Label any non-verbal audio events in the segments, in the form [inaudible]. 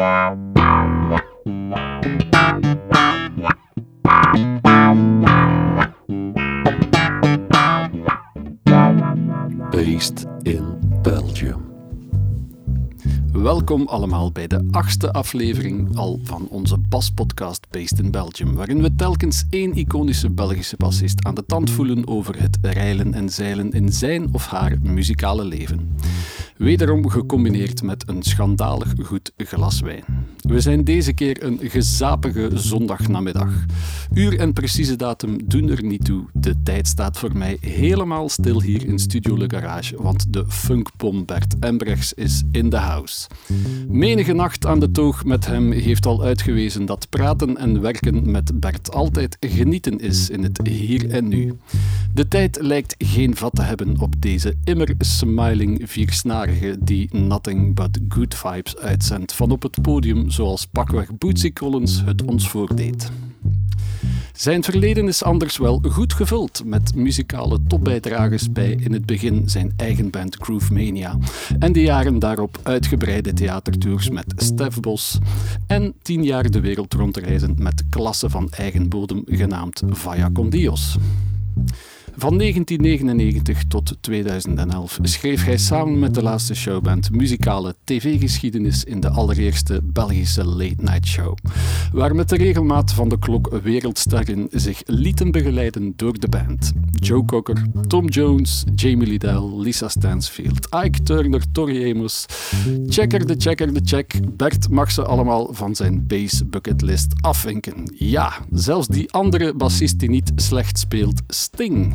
Based in Belgium. Welkom allemaal bij de achtste aflevering al van onze baspodcast Based in Belgium, waarin we telkens één iconische Belgische bassist aan de tand voelen over het reilen en zeilen in zijn of haar muzikale leven. Wederom gecombineerd met een schandalig goed glas wijn. We zijn deze keer een gezapige zondagnamiddag. Uur en precieze datum doen er niet toe. De tijd staat voor mij helemaal stil hier in Studio Le Garage, want de funkpom Bert Embrechts is in the house. Menige nacht aan de toog met hem heeft al uitgewezen dat praten en werken met Bert altijd genieten is in het hier en nu. De tijd lijkt geen vat te hebben op deze immer smiling viersnarige die nothing but good vibes uitzendt van op het podium zoals pakweg Bootsy Collins het ons voordeed. Zijn verleden is anders wel goed gevuld met muzikale topbijdragers bij in het begin zijn eigen band Groove Mania en de jaren daarop uitgebreide theatertours met Stef Bos en tien jaar de wereld rondreizen met klasse van eigen bodem genaamd Vaya Con Dios. Van 1999 tot 2011 schreef hij samen met de laatste showband muzikale tv-geschiedenis in de allereerste Belgische late-night show, waar met de regelmaat van de klok wereldsterren zich lieten begeleiden door de band. Joe Cocker, Tom Jones, Jamie Liddell, Lisa Stansfield, Ike Turner, Tori Amos, Checker de Checker de Check, Bert mag ze allemaal van zijn bass bucketlist afvinken. Ja, zelfs die andere bassist die niet slecht speelt, Sting.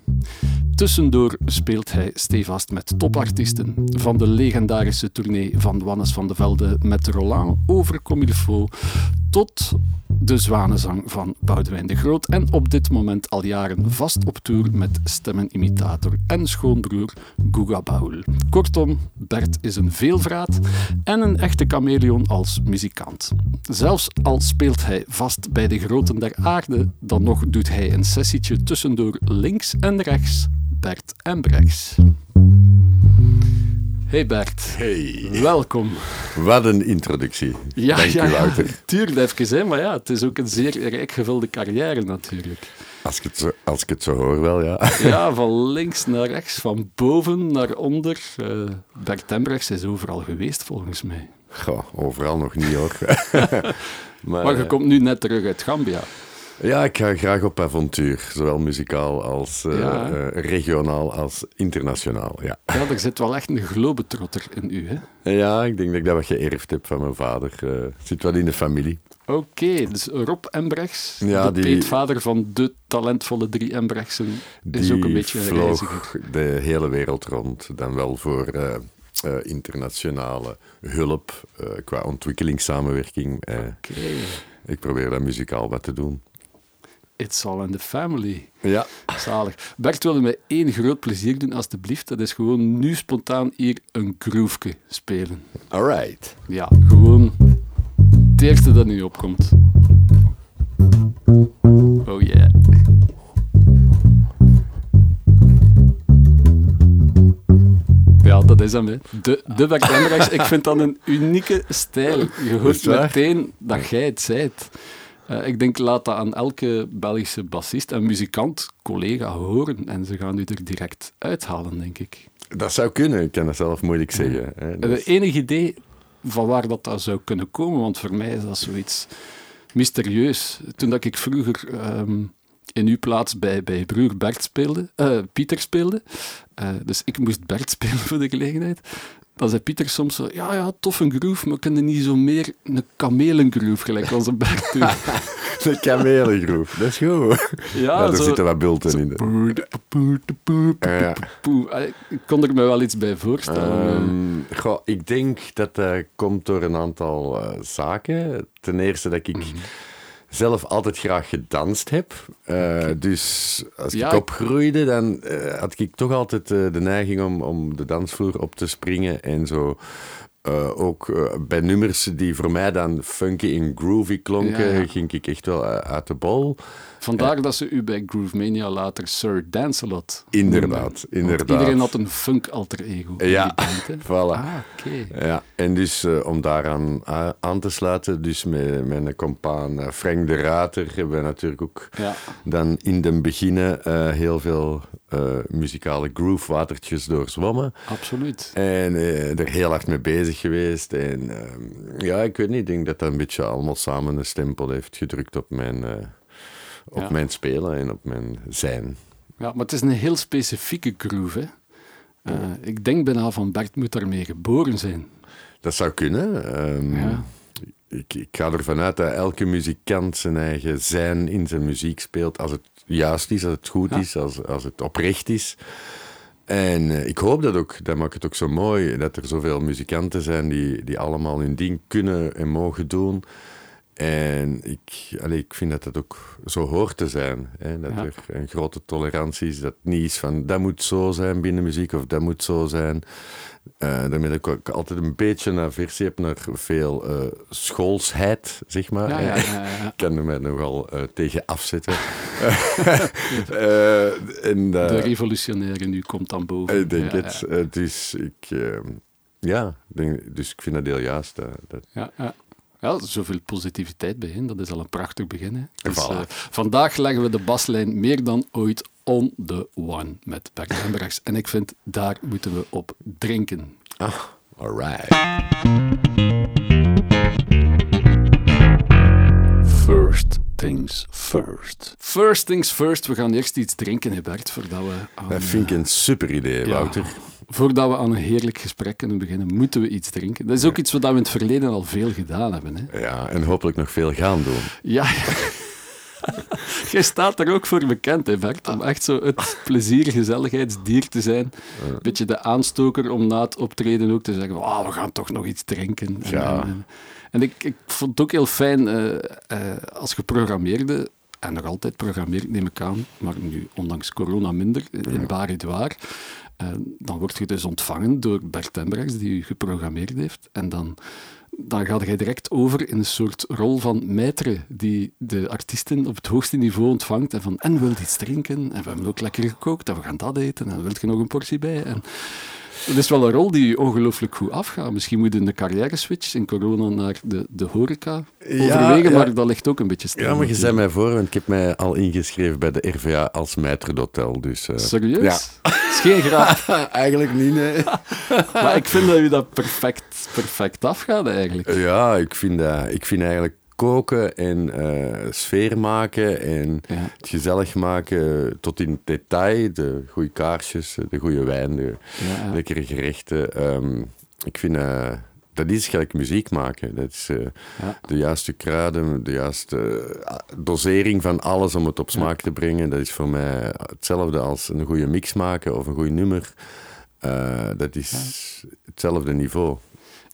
Tussendoor speelt hij stevast met topartiesten. Van de legendarische tournee van Wannes van de Velde met Roland over tot de zwanenzang van Boudewijn de Groot en op dit moment al jaren vast op tour met stemmenimitator en schoonbroer Guga Baul. Kortom, Bert is een veelvraat en een echte chameleon als muzikant. Zelfs al speelt hij vast bij de groten der aarde, dan nog doet hij een sessietje tussendoor links en rechts, Bert en. Hey Bert. Hey. Welkom. Wat een introductie. Ja, Dank ja, u, ja, Wouter. tuurlijk even, hè, maar ja, het is ook een zeer rijk gevulde carrière natuurlijk. Als ik, het zo, als ik het zo hoor, wel, ja. [laughs] Ja, van links naar rechts, van boven naar onder. Eh Bert Tembrechts is overal geweest volgens mij. Goh, overal nog niet, hoor. [laughs] [laughs] maar, Maar je eh, komt nu net terug uit Gambia. Ja, ik ga graag op avontuur. Zowel muzikaal als eh, Ja. eh, regionaal als internationaal, ja. Ja, er zit wel echt een globetrotter in u, hè? Ja, ik denk dat ik dat wat geërfd heb van mijn vader. Eh, zit wel in de familie. Oké, dus Rob Embrechts, Ja, de die- peetvader van de talentvolle drie Embrechtsen, is ook een beetje een reiziger. de hele wereld rond. Dan wel voor internationale hulp qua ontwikkelingssamenwerking. Oké, ik probeer dat muzikaal wat te doen. It's all in the family. Ja, Zalig. Bert wilde mij één groot plezier doen, alstublieft. Dat is gewoon nu spontaan hier een groefje spelen. alright. Ja, gewoon het eerste dat nu opkomt. Oh yeah. Ja, dat is hem. Hè. De, de Bert ik vind dat een unieke stijl. Je hoort meteen dat jij het zijt. Eh, ik denk, laat dat aan elke Belgische bassist en muzikant, collega horen. En ze gaan u er direct uithalen, denk ik. Dat zou kunnen, ik kan dat zelf moeilijk zeggen. Hè. Dat je is- enig idee van waar dat, dat zou kunnen komen? Want voor mij is dat zoiets mysterieus. Toen dat ik vroeger ehm, in uw plaats bij, bij broer Bert speelde, eh, Pieter speelde, eh, dus ik moest Bert [laughs] spelen voor de gelegenheid, dan zei Pieter soms zo, ja, ja, tof een groove, maar kunnen niet zo meer een kamelengroove, gelijk onze Bert toen. De [laughs] kamelengroef, dat is goed. Ja, er zo- zitten wat bulten in. Eh, Ik kon er me wel iets bij voorstellen. eh. Ehm, goh, ik denk dat dat komt door een aantal eh, zaken. Ten eerste dat ik Mhm. Zelf altijd graag gedanst heb. Eh, Dus als Ja, ik opgroeide, dan eh, had ik toch altijd eh, de neiging om, om de dansvloer op te springen en zo ook bij nummers die voor mij dan funky en groovy klonken, Ja, ja. ging ik echt wel uit de bol. Vandaar dat ze u bij Groovemania later Sir Dancelot Inderdaad. Want inderdaad. Iedereen had een funk alter ego. Ja, band. [laughs] Voilà. Ah, oké. Ja, en dus eh, om daaraan a- aan te sluiten, dus met mijn compaan eh, Frank de Rater, hebben we natuurlijk ook Ja. dan in den beginnen eh, heel veel eh, muzikale groove-watertjes doorzwommen. Absoluut. En eh, er heel hard mee bezig geweest. En ehm, ja, ik weet niet, ik denk dat dat een beetje allemaal samen een stempel heeft gedrukt op mijn, eh, op mijn spelen en op mijn zijn. Ja, maar het is een heel specifieke groove. Hè. Eh, ik denk bijna van Bert moet daarmee geboren zijn. Dat zou kunnen. ehm, Ja. ik, ik ga ervan uit dat elke muzikant zijn eigen zijn in zijn muziek speelt. Als het juist is, als het goed Ja. is, als, als het oprecht is. En eh, ik hoop dat ook. Dat maakt het ook zo mooi dat er zoveel muzikanten zijn die, die allemaal hun ding kunnen en mogen doen. En ik, allee, ik vind dat dat ook zo hoort te zijn. Hè? Dat Ja. er een grote tolerantie is. Dat niet is van dat moet zo zijn binnen muziek of dat moet zo zijn. Eh daarmee ik ook altijd een beetje een aversie heb naar veel eh, schoolsheid, zeg maar. Ja, ja. Ik kan er mij nogal eh, tegen afzetten. [laughs] [laughs] En, De revolutionaire nu komt dan boven. ik denk het. Dus ik, eh, ja, denk, dus ik vind dat heel juist. dat, Ja, ja. Ja, zoveel positiviteit bij hen, dat is al een prachtig begin. Hè. Dus, eh, vandaag leggen we de baslijn meer dan ooit on the one met Bert Embrechts. En ik vind, daar moeten we op drinken. ah, alright. First things first. First things first, we gaan eerst iets drinken, hè Bert, voordat we aan, Dat vind ik een super idee, Ja. Voordat we aan een heerlijk gesprek kunnen beginnen, moeten we iets drinken. Dat is ook iets wat we in het verleden al veel gedaan hebben. Hè. Ja, en hopelijk nog veel gaan doen. Ja, [laughs] jij staat er ook voor bekend, hè Bert, om echt zo het plezier, gezelligheidsdier te zijn. Een beetje de aanstoker om na het optreden ook te zeggen, "Wauw, we gaan toch nog iets drinken. En, Ja. en, ik, ik vond het ook heel fijn eh, eh, als je programmeerde, en nog altijd programmeert, neem ik aan, maar nu ondanks corona minder, in Bar Eh, dan word je dus ontvangen door Bert die u geprogrammeerd heeft. En dan, dan ga je direct over in een soort rol van maître, die de artiesten op het hoogste niveau ontvangt. En van, en wil iets drinken? En we hebben ook lekker gekookt, en we gaan dat eten. En wil je nog een portie bij? En het is wel een rol die ongelooflijk goed afgaat. Misschien moet je een carrière switch in corona naar de, de horeca overwegen, ja. maar dat ligt ook een beetje stil. Ja, maar je zei mij voor, want ik heb mij al ingeschreven bij de RVA als maître d'hôtel. Dus, eh, Serieus? Ja. Is geen grap. [laughs] Eigenlijk niet, nee. maar ik vind dat u dat perfect, perfect afgaat eigenlijk. Ja, ik vind, dat, ik vind eigenlijk koken en eh, sfeer maken en Ja. het gezellig maken tot in detail. De goede kaarsjes, de goede wijn, de Ja, lekkere gerechten. Ehm, ik vind eh, dat is gelijk muziek maken. Dat is eh, Ja. de juiste kruiden, de juiste dosering van alles om het op smaak te brengen. Dat is voor mij hetzelfde als een goede mix maken of een goed nummer. Dat is hetzelfde niveau.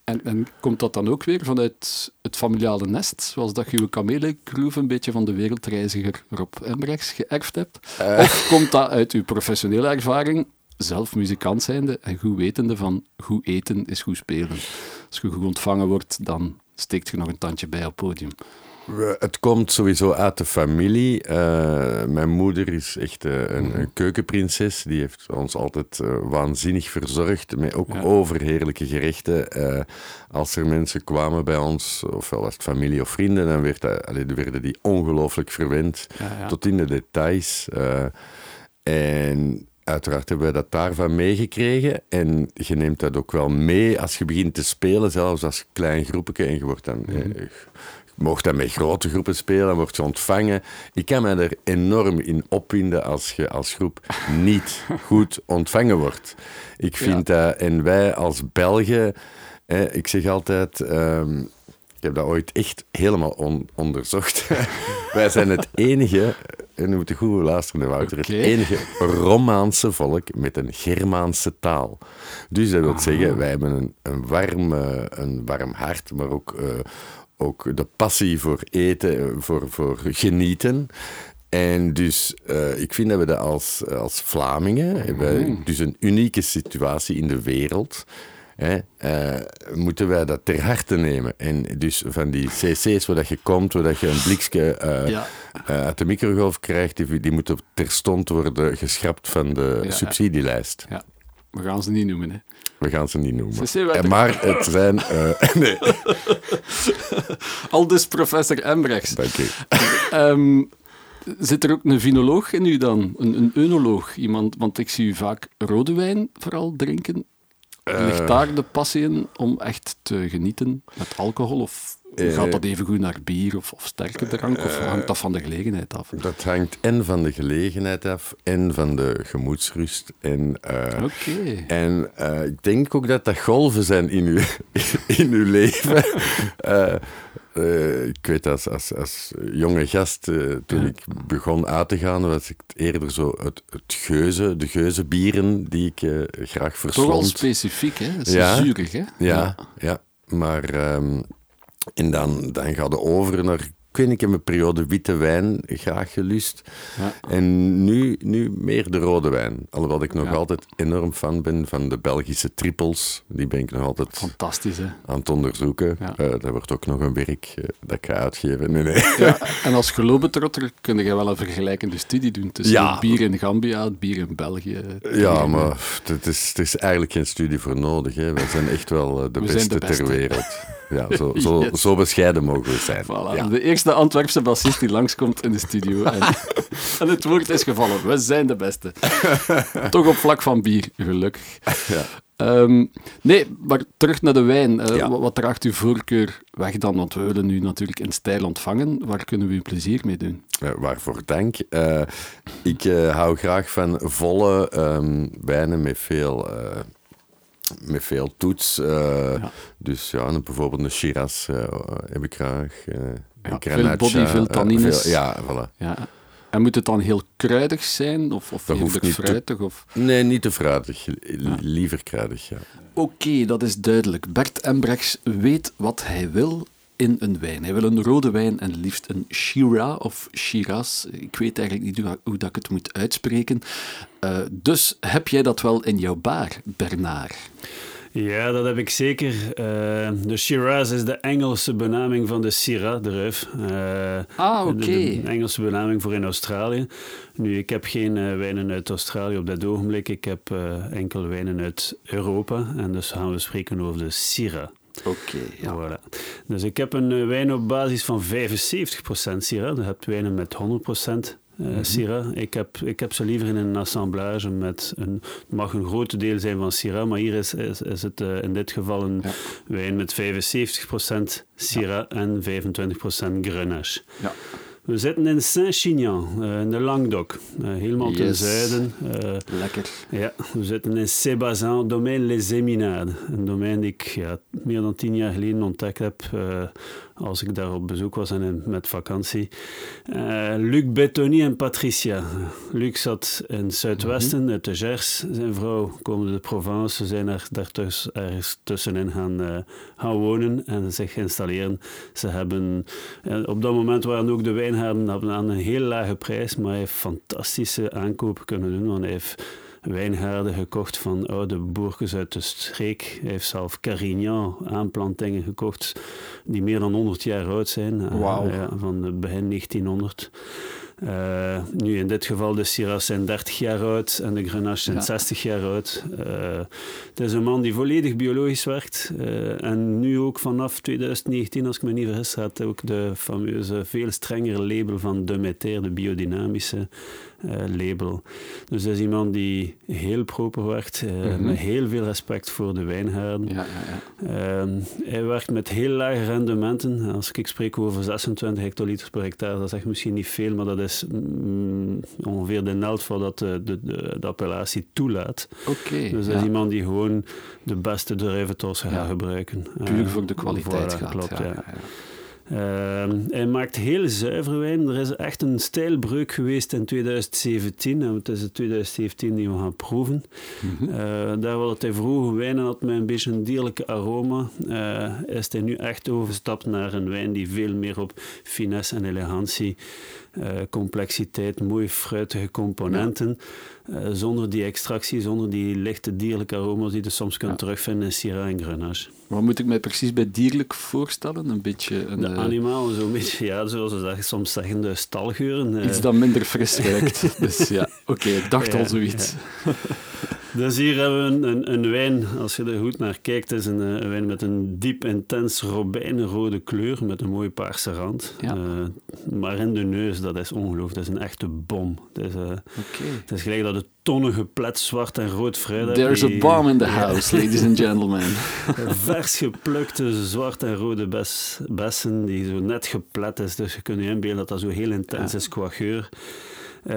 En, en komt dat dan ook weer vanuit het familiale nest, zoals dat je uw kamelengroef een beetje van de wereldreiziger Rob Embrechts geërfd hebt? Eh. Of komt dat uit uw professionele ervaring, zelf muzikant zijnde en goed wetende van goed eten is goed spelen? Als je goed ontvangen wordt, dan steekt je nog een tandje bij op het podium. Het komt sowieso uit de familie. Eh, mijn moeder is echt eh, een, een keukenprinses. Die heeft ons altijd eh, waanzinnig verzorgd. Met ook Ja. overheerlijke gerechten. Als er mensen kwamen bij ons, ofwel was het familie of vrienden, dan werd dat, allee, werden die ongelooflijk verwend. Ja, ja. Tot in de details. En uiteraard hebben wij dat daarvan meegekregen. En je neemt dat ook wel mee als je begint te spelen, zelfs als klein groepje. En je wordt dan... eh, je mocht dan met grote groepen spelen, wordt je ontvangen. Ik kan me er enorm in opwinden als je als groep niet goed ontvangen wordt. Ik vind dat, en wij als Belgen, eh, ik zeg altijd, ehm, ik heb dat ooit echt helemaal on- onderzocht. [laughs] wij zijn het enige, en nu moet je goed luisteren, Wouter, het enige Romaanse volk met een Germaanse taal. Dus dat wil Ah. zeggen, wij hebben een, een, warm, een warm hart, maar ook, eh, ook de passie voor eten, eh, voor, voor genieten. En dus eh, ik vind dat we dat als, als Vlamingen, hebben wij dus een unieke situatie in de wereld. hè, eh, moeten wij dat ter harte nemen. En dus van die cc's waar dat je komt, waar dat je een blikje Ja. uit de microgolf krijgt, die, die moeten terstond worden geschrapt van de ja. subsidielijst. Ja. We gaan ze niet noemen, hè. We gaan ze niet noemen. Maar het zijn... eh, [laughs] nee, Al dus professor Embrechts. dank. Ehm, zit er ook een vinoloog in u dan? Een, een eunoloog? Iemand, want ik zie u vaak rode wijn vooral drinken. Ligt Eh, daar de passie in om echt te genieten met alcohol? Of gaat dat even goed naar bier of, of sterke drank? Of hangt dat van de gelegenheid af? Dat hangt en van de gelegenheid af en van de gemoedsrust. En, eh, Oké. en eh, ik denk ook dat dat golven zijn in uw, [laughs] in uw leven. [laughs] Eh, eh, ik weet als, als, als jonge gast, eh, toen ik begon uit te gaan, was ik eerder zo het, het geuze, de geuzebieren die ik eh, graag Toch verslond. specifiek, hè? Dat is Ja. zuurig, hè? Ja, ja. maar ehm, en dan, dan gaat het over naar, ik ik heb een periode witte wijn graag gelust. Ja. En nu, nu meer de rode wijn. Alhoewel ik nog Ja. altijd enorm fan ben van de Belgische trippels. Die ben ik nog altijd Fantastisch, hè? aan het onderzoeken. Ja. Eh, dat wordt ook nog een werk eh, dat ik ga uitgeven. Nee, nee. Ja, [laughs] en als gelobetrotter kun je wel een vergelijkende studie doen tussen het bier in Gambia, het bier in België. bier Ja, in- maar het is, het is eigenlijk geen studie voor nodig. Hè. Wij zijn echt wel eh, de, We beste, zijn de beste. ter wereld. [laughs] Ja, zo, zo, [laughs] Yes. zo bescheiden mogen we zijn. Voilà, Ja. de eerste Antwerpse bassist die langskomt in de studio. En, [laughs] en het woord is gevallen. We zijn de beste. Toch op vlak van bier, gelukkig. Ja. Ehm, nee, maar terug naar de wijn. Eh, Ja. wat, wat draagt uw voorkeur weg dan? Want we willen u natuurlijk in stijl ontvangen. Waar kunnen we u plezier mee doen? Eh, waarvoor dank. Eh, ik hou graag van volle ehm, wijnen met veel, met veel toets. eh, Ja. Dus ja, bijvoorbeeld een Shiraz eh, heb ik graag. eh, een veel body, veel tannines. veel- ja, voilà. Ja. En moet het dan heel kruidig zijn? Of, of Dat hoeft te- fruitig? Of... Nee, niet te fruitig. Li- Liever kruidig, ja. Oké, dat is duidelijk. Bert Embrechts weet wat hij wil in een wijn. Hij wil een rode wijn en liefst een Shiraz of Shiraz. Ik weet eigenlijk niet hoe, dat ik het moet uitspreken. Eh, dus heb jij dat wel in jouw bar, Bernard? Ja, dat heb ik zeker. Eh, de Shiraz is de Engelse benaming van de Syrah, de ruif. Eh, Ah, oké. De, de Engelse benaming voor in Australië. Nu, ik heb geen wijnen uit Australië op dit ogenblik. Ik heb enkel wijnen uit Europa. En dus gaan we spreken over de Syrah. Oké, ja. Voilà. Dus ik heb een eh, wijn op basis van 75% Syrah. Je hebt wijnen met 100% eh Syrah. Ik heb, ik heb ze liever in een assemblage met een... Het mag een groot deel zijn van Syrah, maar hier is, is, is het eh, in dit geval een Ja. wijn met 75% Syrah en 25% Grenache. Ja. We zitten in Saint-Chinian, eh, in de Languedoc. Eh, helemaal ten zuiden. Eh, Lekker. ja, we zitten in Sébazan, domein Les Éminades. Een domein die ik ja, meer dan tien jaar geleden ontdekt heb als ik daar op bezoek was en met vakantie. Eh, Luc Bettoni en Patricia. Luc zat in het zuidwesten, uit de Gers. Zijn vrouw komen de Provence. Ze zijn er daar tuss- ergens tussenin gaan, eh, gaan wonen en zich installeren. Ze hebben, eh, op dat moment waren ook de hadden aan een heel lage prijs, maar hij heeft fantastische aankopen kunnen doen, want hij heeft wijngaarden gekocht van oude boerkes uit de streek. Hij heeft zelf Carignan aanplantingen gekocht die meer dan 100 jaar oud zijn. Eh, ja, van begin 1900. Eh, nu in dit geval de Syrah zijn 30 jaar oud en de Grenache zijn Ja. 60 jaar oud. Eh, het is een man die volledig biologisch werkt. en nu ook vanaf 2019, als ik me niet vergis, had ook de fameuze, veel strengere label van Demeter, de biodynamische label. Dus dat is iemand die heel proper werkt, eh, Mhm. met heel veel respect voor de wijngaarden. Ja, ja, ja. Ehm, hij werkt met heel lage rendementen. Als ik spreek over 26 hectoliter per hectare, dat is echt misschien niet veel, maar dat is mm, ongeveer de helft van dat de, de, de, de appellatie toelaat. Oké. Dus dat is iemand die gewoon de beste druiventors gaat gebruiken. Puur Eh, voor de kwaliteit voilà, gaat. Klopt, ja, Ehm, hij maakt heel zuiver wijn. Er is echt een stijlbreuk geweest in 2017. En het is het 2017 die we gaan proeven. Mhm. Eh, daar waar hij vroeger wijnen had met een beetje een dierlijke aroma, eh, is hij nu echt overgestapt naar een wijn die veel meer op finesse en elegantie, eh, complexiteit, mooi fruitige componenten, eh, zonder die extractie, zonder die lichte dierlijke aroma's die je soms kunt Ja. terugvinden in Syrah en Grenache. Wat moet ik mij precies bij dierlijk voorstellen? Een beetje een, De eh, animalen, zo'n beetje, ja, zoals ze dat soms zeggen, de stalgeuren. iets dat minder fris ruikt. [laughs] dus ja, oké, ik dacht Ja, al zoiets. Dus hier hebben we een, een, een wijn, als je er goed naar kijkt, is een, eh, een wijn met een diep, intens robijnenrode kleur, met een mooie paarse rand. Ja. Eh, maar in de neus, dat is ongelooflijk, dat is een echte bom. Het is, eh, het is gelijk dat de tonnen geplet zwart en rood fruit There's a bomb in the house, ladies and gentlemen. [laughs] vers geplukte zwart en rode bes, bessen die zo net geplet is. Dus je kunt je inbeelden dat dat zo heel intens Ja. is qua geur. Eh,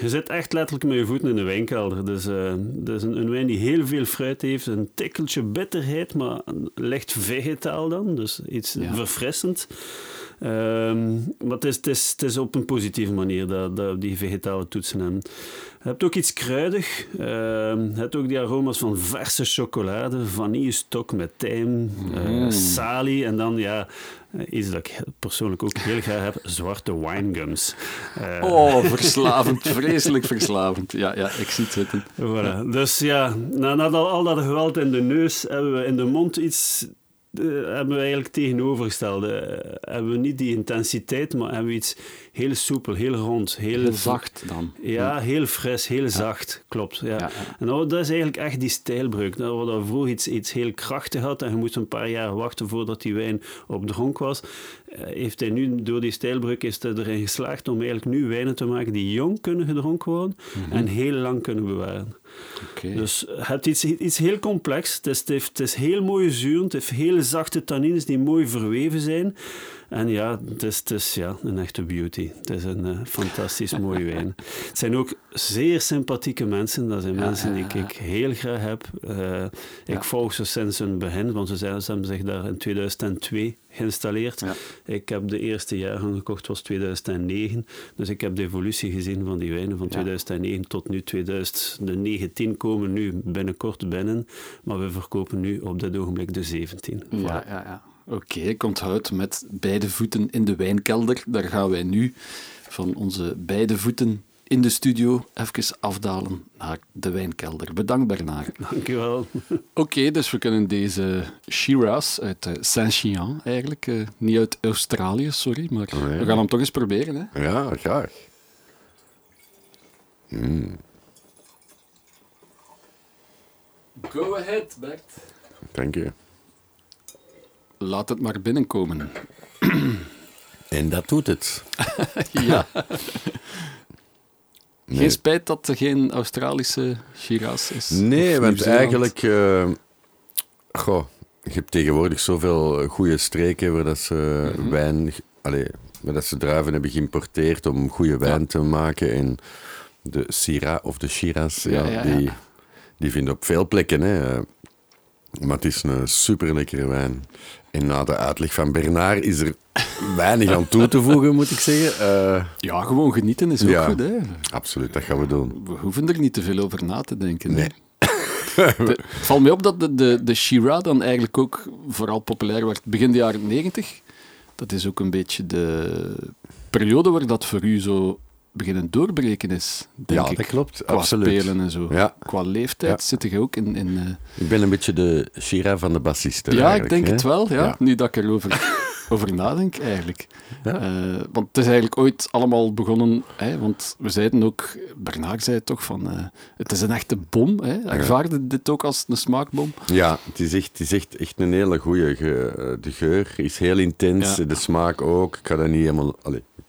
je zit echt letterlijk met je voeten in de wijnkelder. Dus het is een, een, wijn die heel veel fruit heeft, een tikkeltje bitterheid, maar licht vegetaal dan. Dus iets Ja. verfrissend. Um, maar het is, het, is, het is op een positieve manier dat, dat die vegetale toetsen hebben. Je hebt ook iets kruidig. Uh, je hebt ook die aroma's van verse chocolade, vanillestok met tijm, mm. uh, salie en dan ja, iets dat ik persoonlijk ook heel graag heb, zwarte winegums. Uh, oh, [laughs] verslavend, vreselijk verslavend. Ja, ja, ik zie het zitten. Voilà. Dus ja, na, na al dat geweld in de neus hebben we in de mond iets hebben we eigenlijk tegenovergestelde. Uh, hebben we niet die intensiteit, maar hebben we iets heel soepel, heel rond. Heel, heel zacht dan. Ja, heel fris, heel ja. zacht, klopt. Ja. En dat, dat, is eigenlijk echt die stijlbreuk. Dat we vroeger iets, iets heel krachtig had en je moest een paar jaar wachten voordat die wijn op dronk was, heeft hij nu, door die stijlbreuk, is hij erin geslaagd om eigenlijk nu wijnen te maken die jong kunnen gedronken worden mm -hmm. en heel lang kunnen bewaren. Okay. Dus het heeft iets, iets heel complex. Het is, het, heeft, het is heel mooie zuur, het heeft hele zachte tannines die mooi verweven zijn. En ja, het is, het is ja, een echte beauty. Het is een uh, fantastisch [laughs] mooie wijn. Het zijn ook zeer sympathieke mensen. Dat zijn ja, mensen die ik heel graag heb. Uh, ik volg ze sinds hun begin, want ze, zijn, ze hebben zich daar in 2002 geïnstalleerd. Ja. Ik heb de eerste jaargang gekocht, was 2009. Dus ik heb de evolutie gezien van die wijnen van 2009 tot nu 2019 komen nu binnenkort binnen. Maar we verkopen nu op dit ogenblik de 17. Ja, voilà. ja, ja. Oké, okay, ik onthoud met beide voeten in de wijnkelder. Daar gaan wij nu van onze beide voeten in de studio even afdalen naar de wijnkelder. Bedankt, Bernard. Dank u wel. [laughs] Oké, okay, dus we kunnen deze Shiraz uit uh, Saint-Chian eigenlijk, uh, niet uit Australië, sorry, maar oh, ja. we gaan hem toch eens proberen. Hè? Ja, graag. Mm. Go ahead, Bert. Dank je. Laat het maar binnenkomen. [clears throat] En dat doet het. [laughs] ja. [laughs] Nee. Geen spijt dat er geen Australische Shiraz is. Nee, want eigenlijk... Uh, goh, je hebt tegenwoordig zoveel goede streken waar dat ze mm -hmm. wijn... Allez, waar dat ze druiven hebben geïmporteerd om goede wijn ja. te maken. En de Syrah of de Shiraz, ja, ja, die, die vinden op veel plekken. Hè. Maar het is een super lekkere wijn. En na de uitleg van Bernard is er weinig aan toe te voegen, moet ik zeggen. Uh, ja, gewoon genieten is ook ja, goed. Hè? Absoluut, dat gaan we doen. We hoeven er niet te veel over na te denken. Nee. [laughs] Het valt mij op dat de, de, de Shiraz dan eigenlijk ook vooral populair werd begin de jaren negentig. Dat is ook een beetje de periode waar dat voor u zo beginnen doorbreken is. Denk ja, ik. dat klopt. Qua absoluut. spelen en zo. Ja. Qua leeftijd Ja. zit je ook in... in uh... Ik ben een beetje de Shira van de bassisten. Ja, ik denk hè? het wel, ja. Nu dat ik erover [laughs] over nadenk, eigenlijk. Ja. Eh, want het is eigenlijk ooit allemaal begonnen... Hè, want we zeiden ook... Bernard zei het toch van... eh, het is een echte bom. Hè. Ervaarde dit ook als een smaakbom? Ja, het is echt, het is echt, echt een hele goeie. De geur is heel intens, Ja. de smaak ook. Ik ga dat niet helemaal...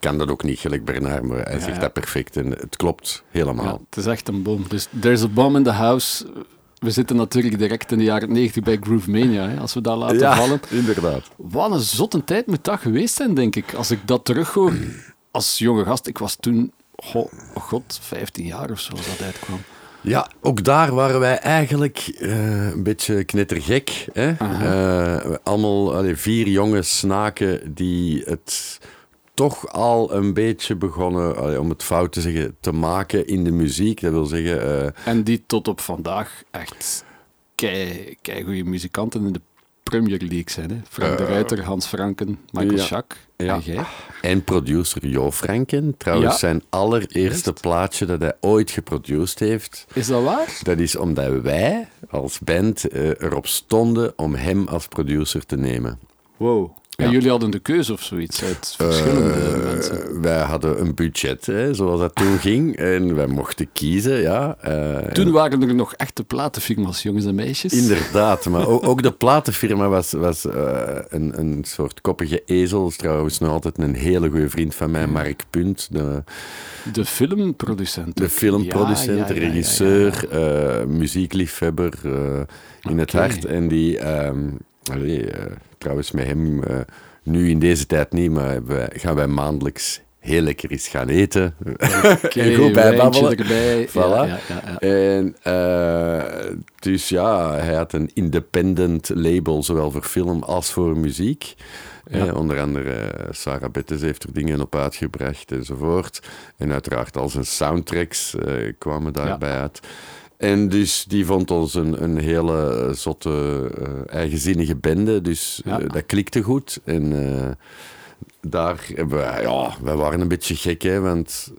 kan dat ook niet gelijk Bernard, maar hij Ja, zegt ja. dat perfect en het klopt helemaal. Ja, het is echt een bom. Dus there's a bomb in the house. We zitten natuurlijk direct in de jaren 90 bij Groove Mania, hè, als we dat laten Ja, vallen. inderdaad. Wat een zotte tijd moet dat geweest zijn, denk ik. Als ik dat terughoor als jonge gast. Ik was toen, oh god, 15 jaar of zo als dat uitkwam. Ja, ook daar waren wij eigenlijk eh, een beetje knettergek. Hè? Uh, allemaal allee, vier jonge snaken die het toch al een beetje begonnen, om het fout te zeggen, te maken in de muziek. Dat wil zeggen... Uh, en die tot op vandaag echt kei, kei goede muzikanten in de Premier League zijn. Hè? Frank de Ruiter, Hans Franken, Michael ja. ja. en jij. En producer Jo Franken. Trouwens, zijn allereerste plaatje dat hij ooit geproduceerd heeft. Is dat waar? Dat is omdat wij als band uh, erop stonden om hem als producer te nemen. Wow. En jullie hadden de keuze of zoiets uit verschillende uh, mensen? Wij hadden een budget, hè, zoals dat toen ging. En wij mochten kiezen, ja. Uh, toen waren er nog echte platenfirma's, jongens en meisjes. Inderdaad, maar ook, de platenfirma was, was uh, een, een soort koppige ezel. Trouwens nog altijd een hele goede vriend van mij, Mark Punt. De, de filmproducent. De filmproducent, ja, ja, ja, regisseur, muziekliefhebber in het hart. En die... Um, allee, trouwens met hem, uh, nu in deze tijd niet, maar we, gaan wij maandelijks heel lekker eens gaan eten. Okay, [laughs] goed bijbabbelen. Erbij. Voilà. Ja, ja, ja, en uh, dus ja, hij had een independent label, zowel voor film als voor muziek. Eh, onder andere Sarah Bettes heeft er dingen op uitgebracht enzovoort. En uiteraard al zijn soundtracks uh, kwamen daarbij uit. En dus die vond ons een, een hele zotte, uh, eigenzinnige bende. Dus uh, dat klikte goed. En uh, daar hebben we, ja, wij waren een beetje gek, hè, want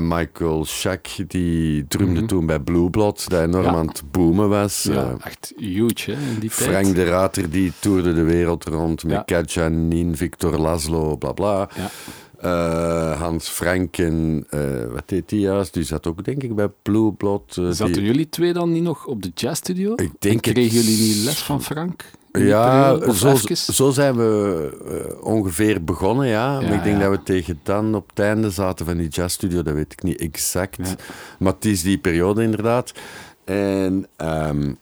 Michael Schack, die drumde mm -hmm. toen bij Blue Blood, dat enorm ja. aan het boomen was. Ja, echt huge, hè, in die Frank tijd. de Rater, die toerde de wereld rond met ja. Katja Nin, Victor Laszlo, bla bla. Ja. Uh, Hans Franken, uh, wat deed die juist? Die zat ook, denk ik, bij Blue Blood. Uh, Zaten die... jullie twee dan niet nog op de jazzstudio? Ik denk kregen jullie niet les van Frank? Ja, zo, zo, zijn we ongeveer begonnen, ja. ja maar ik denk ja. dat we tegen dan op het einde zaten van die jazzstudio, dat weet ik niet exact. Ja. Maar het is die periode inderdaad. En um,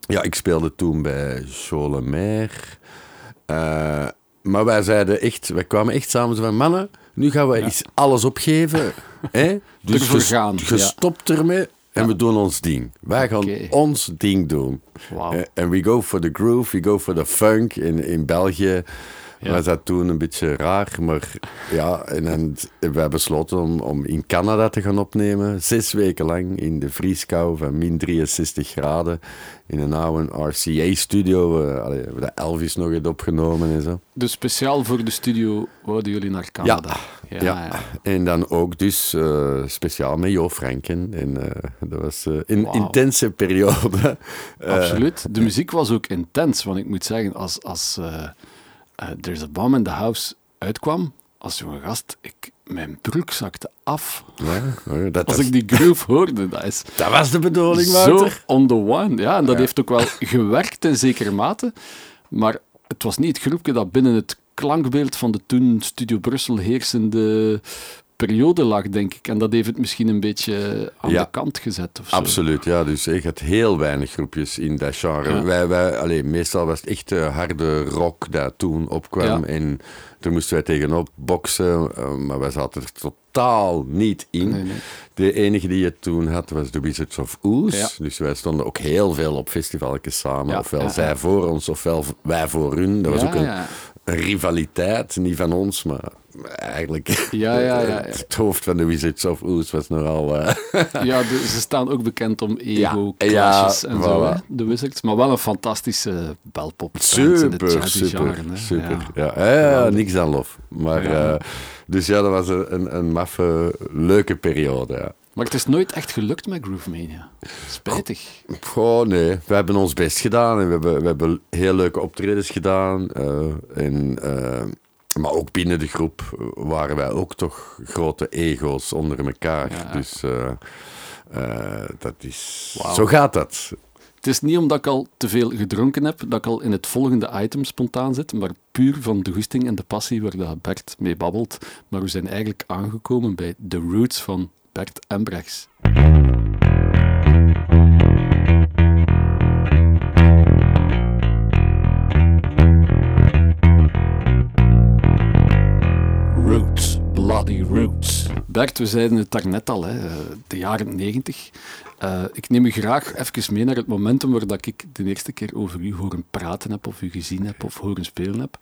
ja, ik speelde toen bij Cholemer. maar wij zeiden echt, wij kwamen echt samen van mannen nu gaan we ja. eens alles opgeven. [laughs] hè? Dus gestopt ja. ermee en we doen ons ding. Wij gaan okay. ons ding doen. Wow. En we go for the groove, we go for the funk. In, in België ja. was dat toen een beetje raar. Maar ja, en dan hebben we besloten om, om in Canada te gaan opnemen. Zes weken lang in de vrieskou van min 63 graden. In een oude RCA-studio. We hebben de Elvis nog eens opgenomen en zo. Dus speciaal voor de studio wouden jullie naar Canada? Ja, ja, ja. ja. en dan ook dus uh, speciaal met Jo Franken. En uh, dat was een wow. intense periode. Absoluut. De muziek was ook intens, want ik moet zeggen, als... als uh, There's a Bomb in the House uitkwam, als jonge gast, ik, mijn broek zakte af. Ja, dat als ik die groove hoorde, dat is... [laughs] Dat was de bedoeling, Wouter. Zo on the one, ja. En dat ja. heeft ook wel gewerkt in zekere mate. Maar het was niet het groepje dat binnen het klankbeeld van de toen Studio Brussel heersende periode lag, denk ik. En dat heeft het misschien een beetje aan ja, de kant gezet. Of zo. Absoluut, ja. Dus je had heel weinig groepjes in dat genre. Ja. Wij, wij, allee, meestal was het echt uh, harde rock dat toen opkwam. Ja. En daar moesten wij tegenop boksen. Uh, maar wij zaten er totaal niet in. Nee, nee. De enige die je toen had was The Wizards of. Ja. Dus wij stonden ook heel veel op festivalletjes samen. Ofwel zij voor ons, ofwel wij voor hun. Dat was ook een rivaliteit. Niet van ons, maar eigenlijk... Ja, ja, ja. [laughs] Het hoofd van de Wizards of Oz was nogal... Uh, [laughs] Ja, de- ze staan ook bekend om ego-clashes en zo, hè, de Wizards. Maar wel een fantastische belpop. Super, super, genre, super. Ja. Niks aan lof. Maar, eh, dus ja, dat was een, een, een maffe, leuke periode. Maar het is nooit echt gelukt met Groovemania. Spijtig. Goh, nee, we hebben ons best gedaan en we hebben, we hebben heel leuke optredens gedaan. eh, en, eh, maar ook binnen de groep waren wij ook toch grote ego's onder elkaar. Ja. Dus eh, dat is... Zo gaat dat. Het is niet omdat ik al te veel gedronken heb dat ik al in het volgende item spontaan zit, maar puur van de goesting en de passie waar dat Bert mee babbelt. Maar we zijn eigenlijk aangekomen bij de roots van Bert Embrechts. Roots, bloody roots. Bert, we zeiden het daarnet al, hè, de jaren negentig. Uh, ik neem u graag even mee naar het momentum waar dat ik de eerste keer over u horen praten heb, of u gezien heb, of horen spelen heb.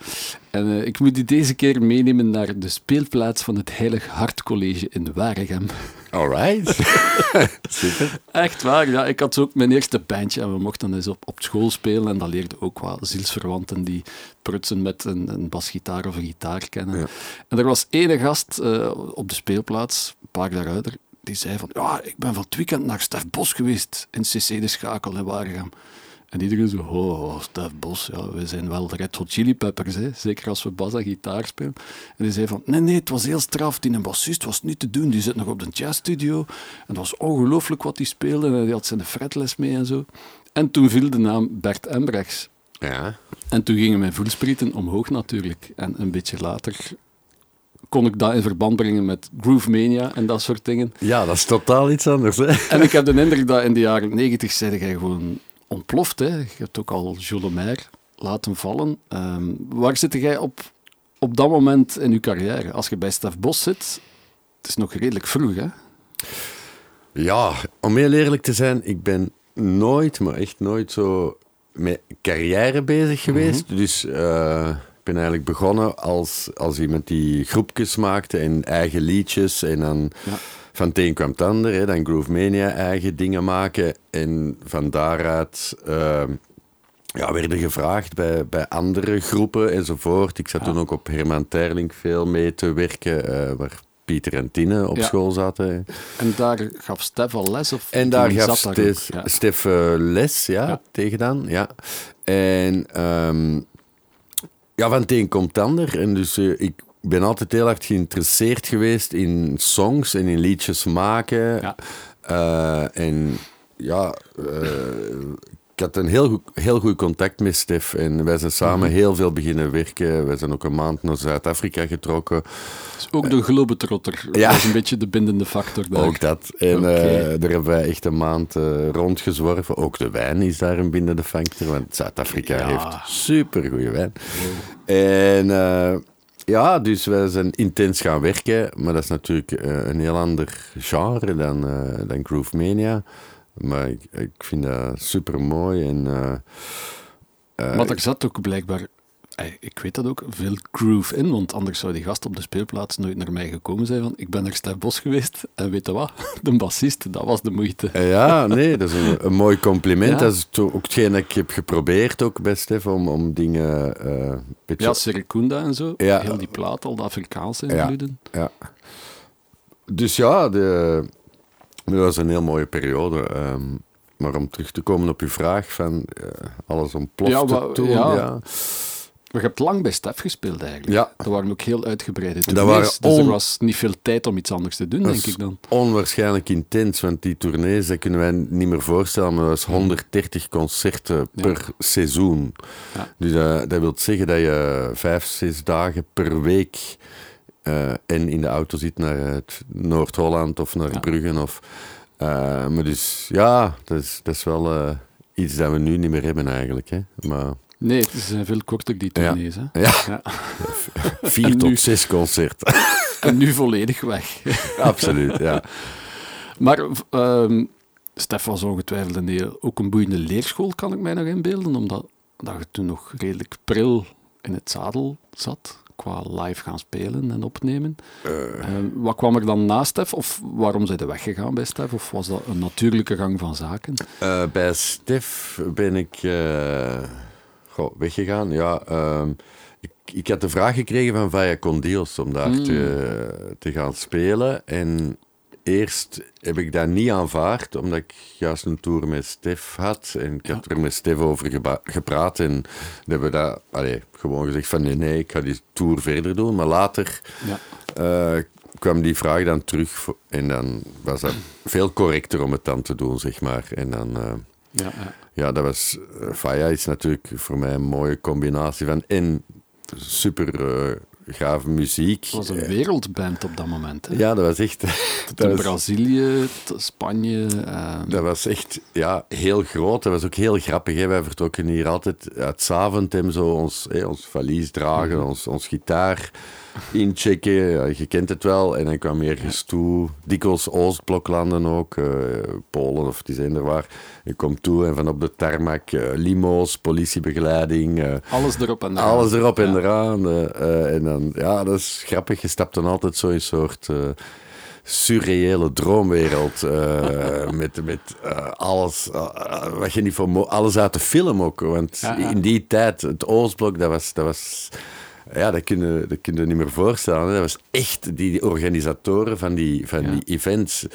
En uh, ik moet u deze keer meenemen naar de speelplaats van het Heilig Hart College in Waregem. Alright. [laughs] Super. Echt waar, ja. Ik had ook mijn eerste bandje en we mochten eens op, op school spelen en dat leerde ook wat zielsverwanten die prutsen met een, een basgitaar of een gitaar kennen. Ja. En er was ene gast uh, op de speelplaats, een paar jaar ouder, die zei van, ja, ik ben van het weekend naar Stef Bos geweest in CC de Schakel in Waregem. En iedereen zo, oh, Stef Bos, ja, we zijn wel de Red Hot Chili Peppers, hè. zeker als we bas en gitaar spelen. En die zei van, nee, nee, het was heel straf, die een bassist was niet te doen, die zit nog op de jazzstudio. En het was ongelooflijk wat hij speelde, en hij had zijn fretles mee en zo. En toen viel de naam Bert Embrechts. Ja. En toen gingen mijn voelsprieten omhoog natuurlijk. En een beetje later kon ik dat in verband brengen met Groove Mania en dat soort dingen. Ja, dat is totaal iets anders. Hè? En ik heb de indruk dat in de jaren negentig zei jij gewoon ontploft. Hè? Je hebt ook al Jules laten vallen. Um, waar zit jij op, op dat moment in je carrière? Als je bij Stef Bos zit, het is nog redelijk vroeg, hè? Ja, om heel eerlijk te zijn, ik ben nooit, maar echt nooit zo met carrière bezig geweest. Mhm. Dus... Uh, ben eigenlijk begonnen als, als iemand die groepjes maakte en eigen liedjes. En dan ja. van het een kwam het ander. Hè, dan Groove Mania eigen dingen maken. En van daaruit uh, ja, werden gevraagd bij, bij andere groepen enzovoort. Ik zat toen ook op Herman Terling veel mee te werken. Uh, waar Pieter en Tine op school zaten. En daar gaf Stef al les? Of en daar gaf Stef, Stef uh, les, ja, tegen dan. Ja. En um, ja, van het een komt het ander. En dus uh, ik ben altijd heel hard geïnteresseerd geweest in songs en in liedjes maken. Ja. Uh, en ja, uh, ik had een heel goed, heel goed contact met Stef. En wij zijn samen mhm. heel veel beginnen werken. Wij zijn ook een maand naar Zuid-Afrika getrokken. Dus ook de globetrotter ja. was een beetje de bindende factor daar. Ook dat. En okay. uh, daar hebben wij echt een maand uh, rondgezworven. Ook de wijn is daar een bindende factor. Want Zuid-Afrika ja. heeft super goede wijn. En... Uh, ja, dus wij zijn intens gaan werken, maar dat is natuurlijk een heel ander genre dan, dan Groove Mania. Maar ik, ik vind dat super mooi. En, uh, maar er zat ook blijkbaar, ik weet dat ook, veel groove in. Want anders zou die gast op de speelplaats nooit naar mij gekomen zijn. Van, ik ben naar Stef Bos geweest en weet je wat? [laughs] De bassist, dat was de moeite. Ja, nee, dat is een, een mooi compliment. Dat is ook hetgeen dat ik heb geprobeerd ook bij Stef om, om dingen. Uh, beetje... Ja, Serikunda en zo. Ja. Heel die plaat, al de Afrikaanse invloeden. Ja, ja. Dus ja, de, dat was een heel mooie periode. Ehm, maar om terug te komen op uw vraag van uh, alles ontplofte ja, toen. Ja. ja. je hebt lang bij Stef gespeeld eigenlijk. Ja. Dat waren ook heel uitgebreide tournees. Dus er was niet veel tijd om iets anders te doen, denk ik dan. onwaarschijnlijk intens, want die tournees, dat kunnen wij niet meer voorstellen, maar dat was 130 concerten per seizoen. Dus uh, dat wil zeggen dat je vijf, zes dagen per week uh, en in de auto zit naar Noord-Holland of naar ja. Bruggen. Of, uh, maar dus ja, dat is, dat is wel uh, iets dat we nu niet meer hebben eigenlijk. Hè. Maar, nee, het is veel korter die tournees. Ja. Hè? Ja. ja. [laughs] [laughs] Vier tot nu, zes concerten. [laughs] en nu volledig weg. Absoluut, ja. Maar um, Stef was ongetwijfeld een heel, ook een boeiende leerschool, kan ik mij nog inbeelden, omdat dat je toen nog redelijk pril in het zadel zat qua live gaan spelen en opnemen. Uh. wat kwam er dan na Stef? Of waarom zijn ze weggegaan bij Stef? Of was dat een natuurlijke gang van zaken? Uh, bij Stef ben ik goh, weggegaan. Ja, ehm, ik, ik had de vraag gekregen van Vaya Condios om daar mm. te, te gaan spelen. En eerst heb ik dat niet aanvaard, omdat ik juist een tour met Stef had. En ik heb er met Stef over gepraat. En hebben we dat allee, gewoon gezegd van nee, nee, ik ga die tour verder doen. Maar later ja. uh, kwam die vraag dan terug. En dan was dat veel correcter om het dan te doen, zeg maar. En dan... Uh, ja, ja. ja, dat was... Uh, Faya is natuurlijk voor mij een mooie combinatie van... En super gave muziek. Het was een wereldband op dat moment. Hè? Ja, dat was echt... [laughs] Dat was, Brazilië, Spanje... Uh... Dat was echt ja, heel groot. Dat was ook heel grappig. Hè? Wij vertrokken hier altijd uit Zaventem, zo ons, hè, ons valies dragen, mm -hmm. ons, ons gitaar. Inchecken. Je kent het wel. En dan kwam ergens toe. Dikwijls Oostbloklanden ook. eh, Polen of die zijn er waar. Je komt toe en van op de tarmac eh, limo's, politiebegeleiding. eh, Alles erop en eraan. alles erop en eraan. en dan, ja, dat is grappig. Je stapt dan altijd zo in een soort... surreële droomwereld [laughs] met, met alles, wat je niet voor alles uit de film ook. Want Ja, ja. in die tijd, het Oostblok, dat was, dat was ja, dat kun, je, dat kun je niet meer voorstellen. Dat was echt, die, die organisatoren van die, van Ja. die events,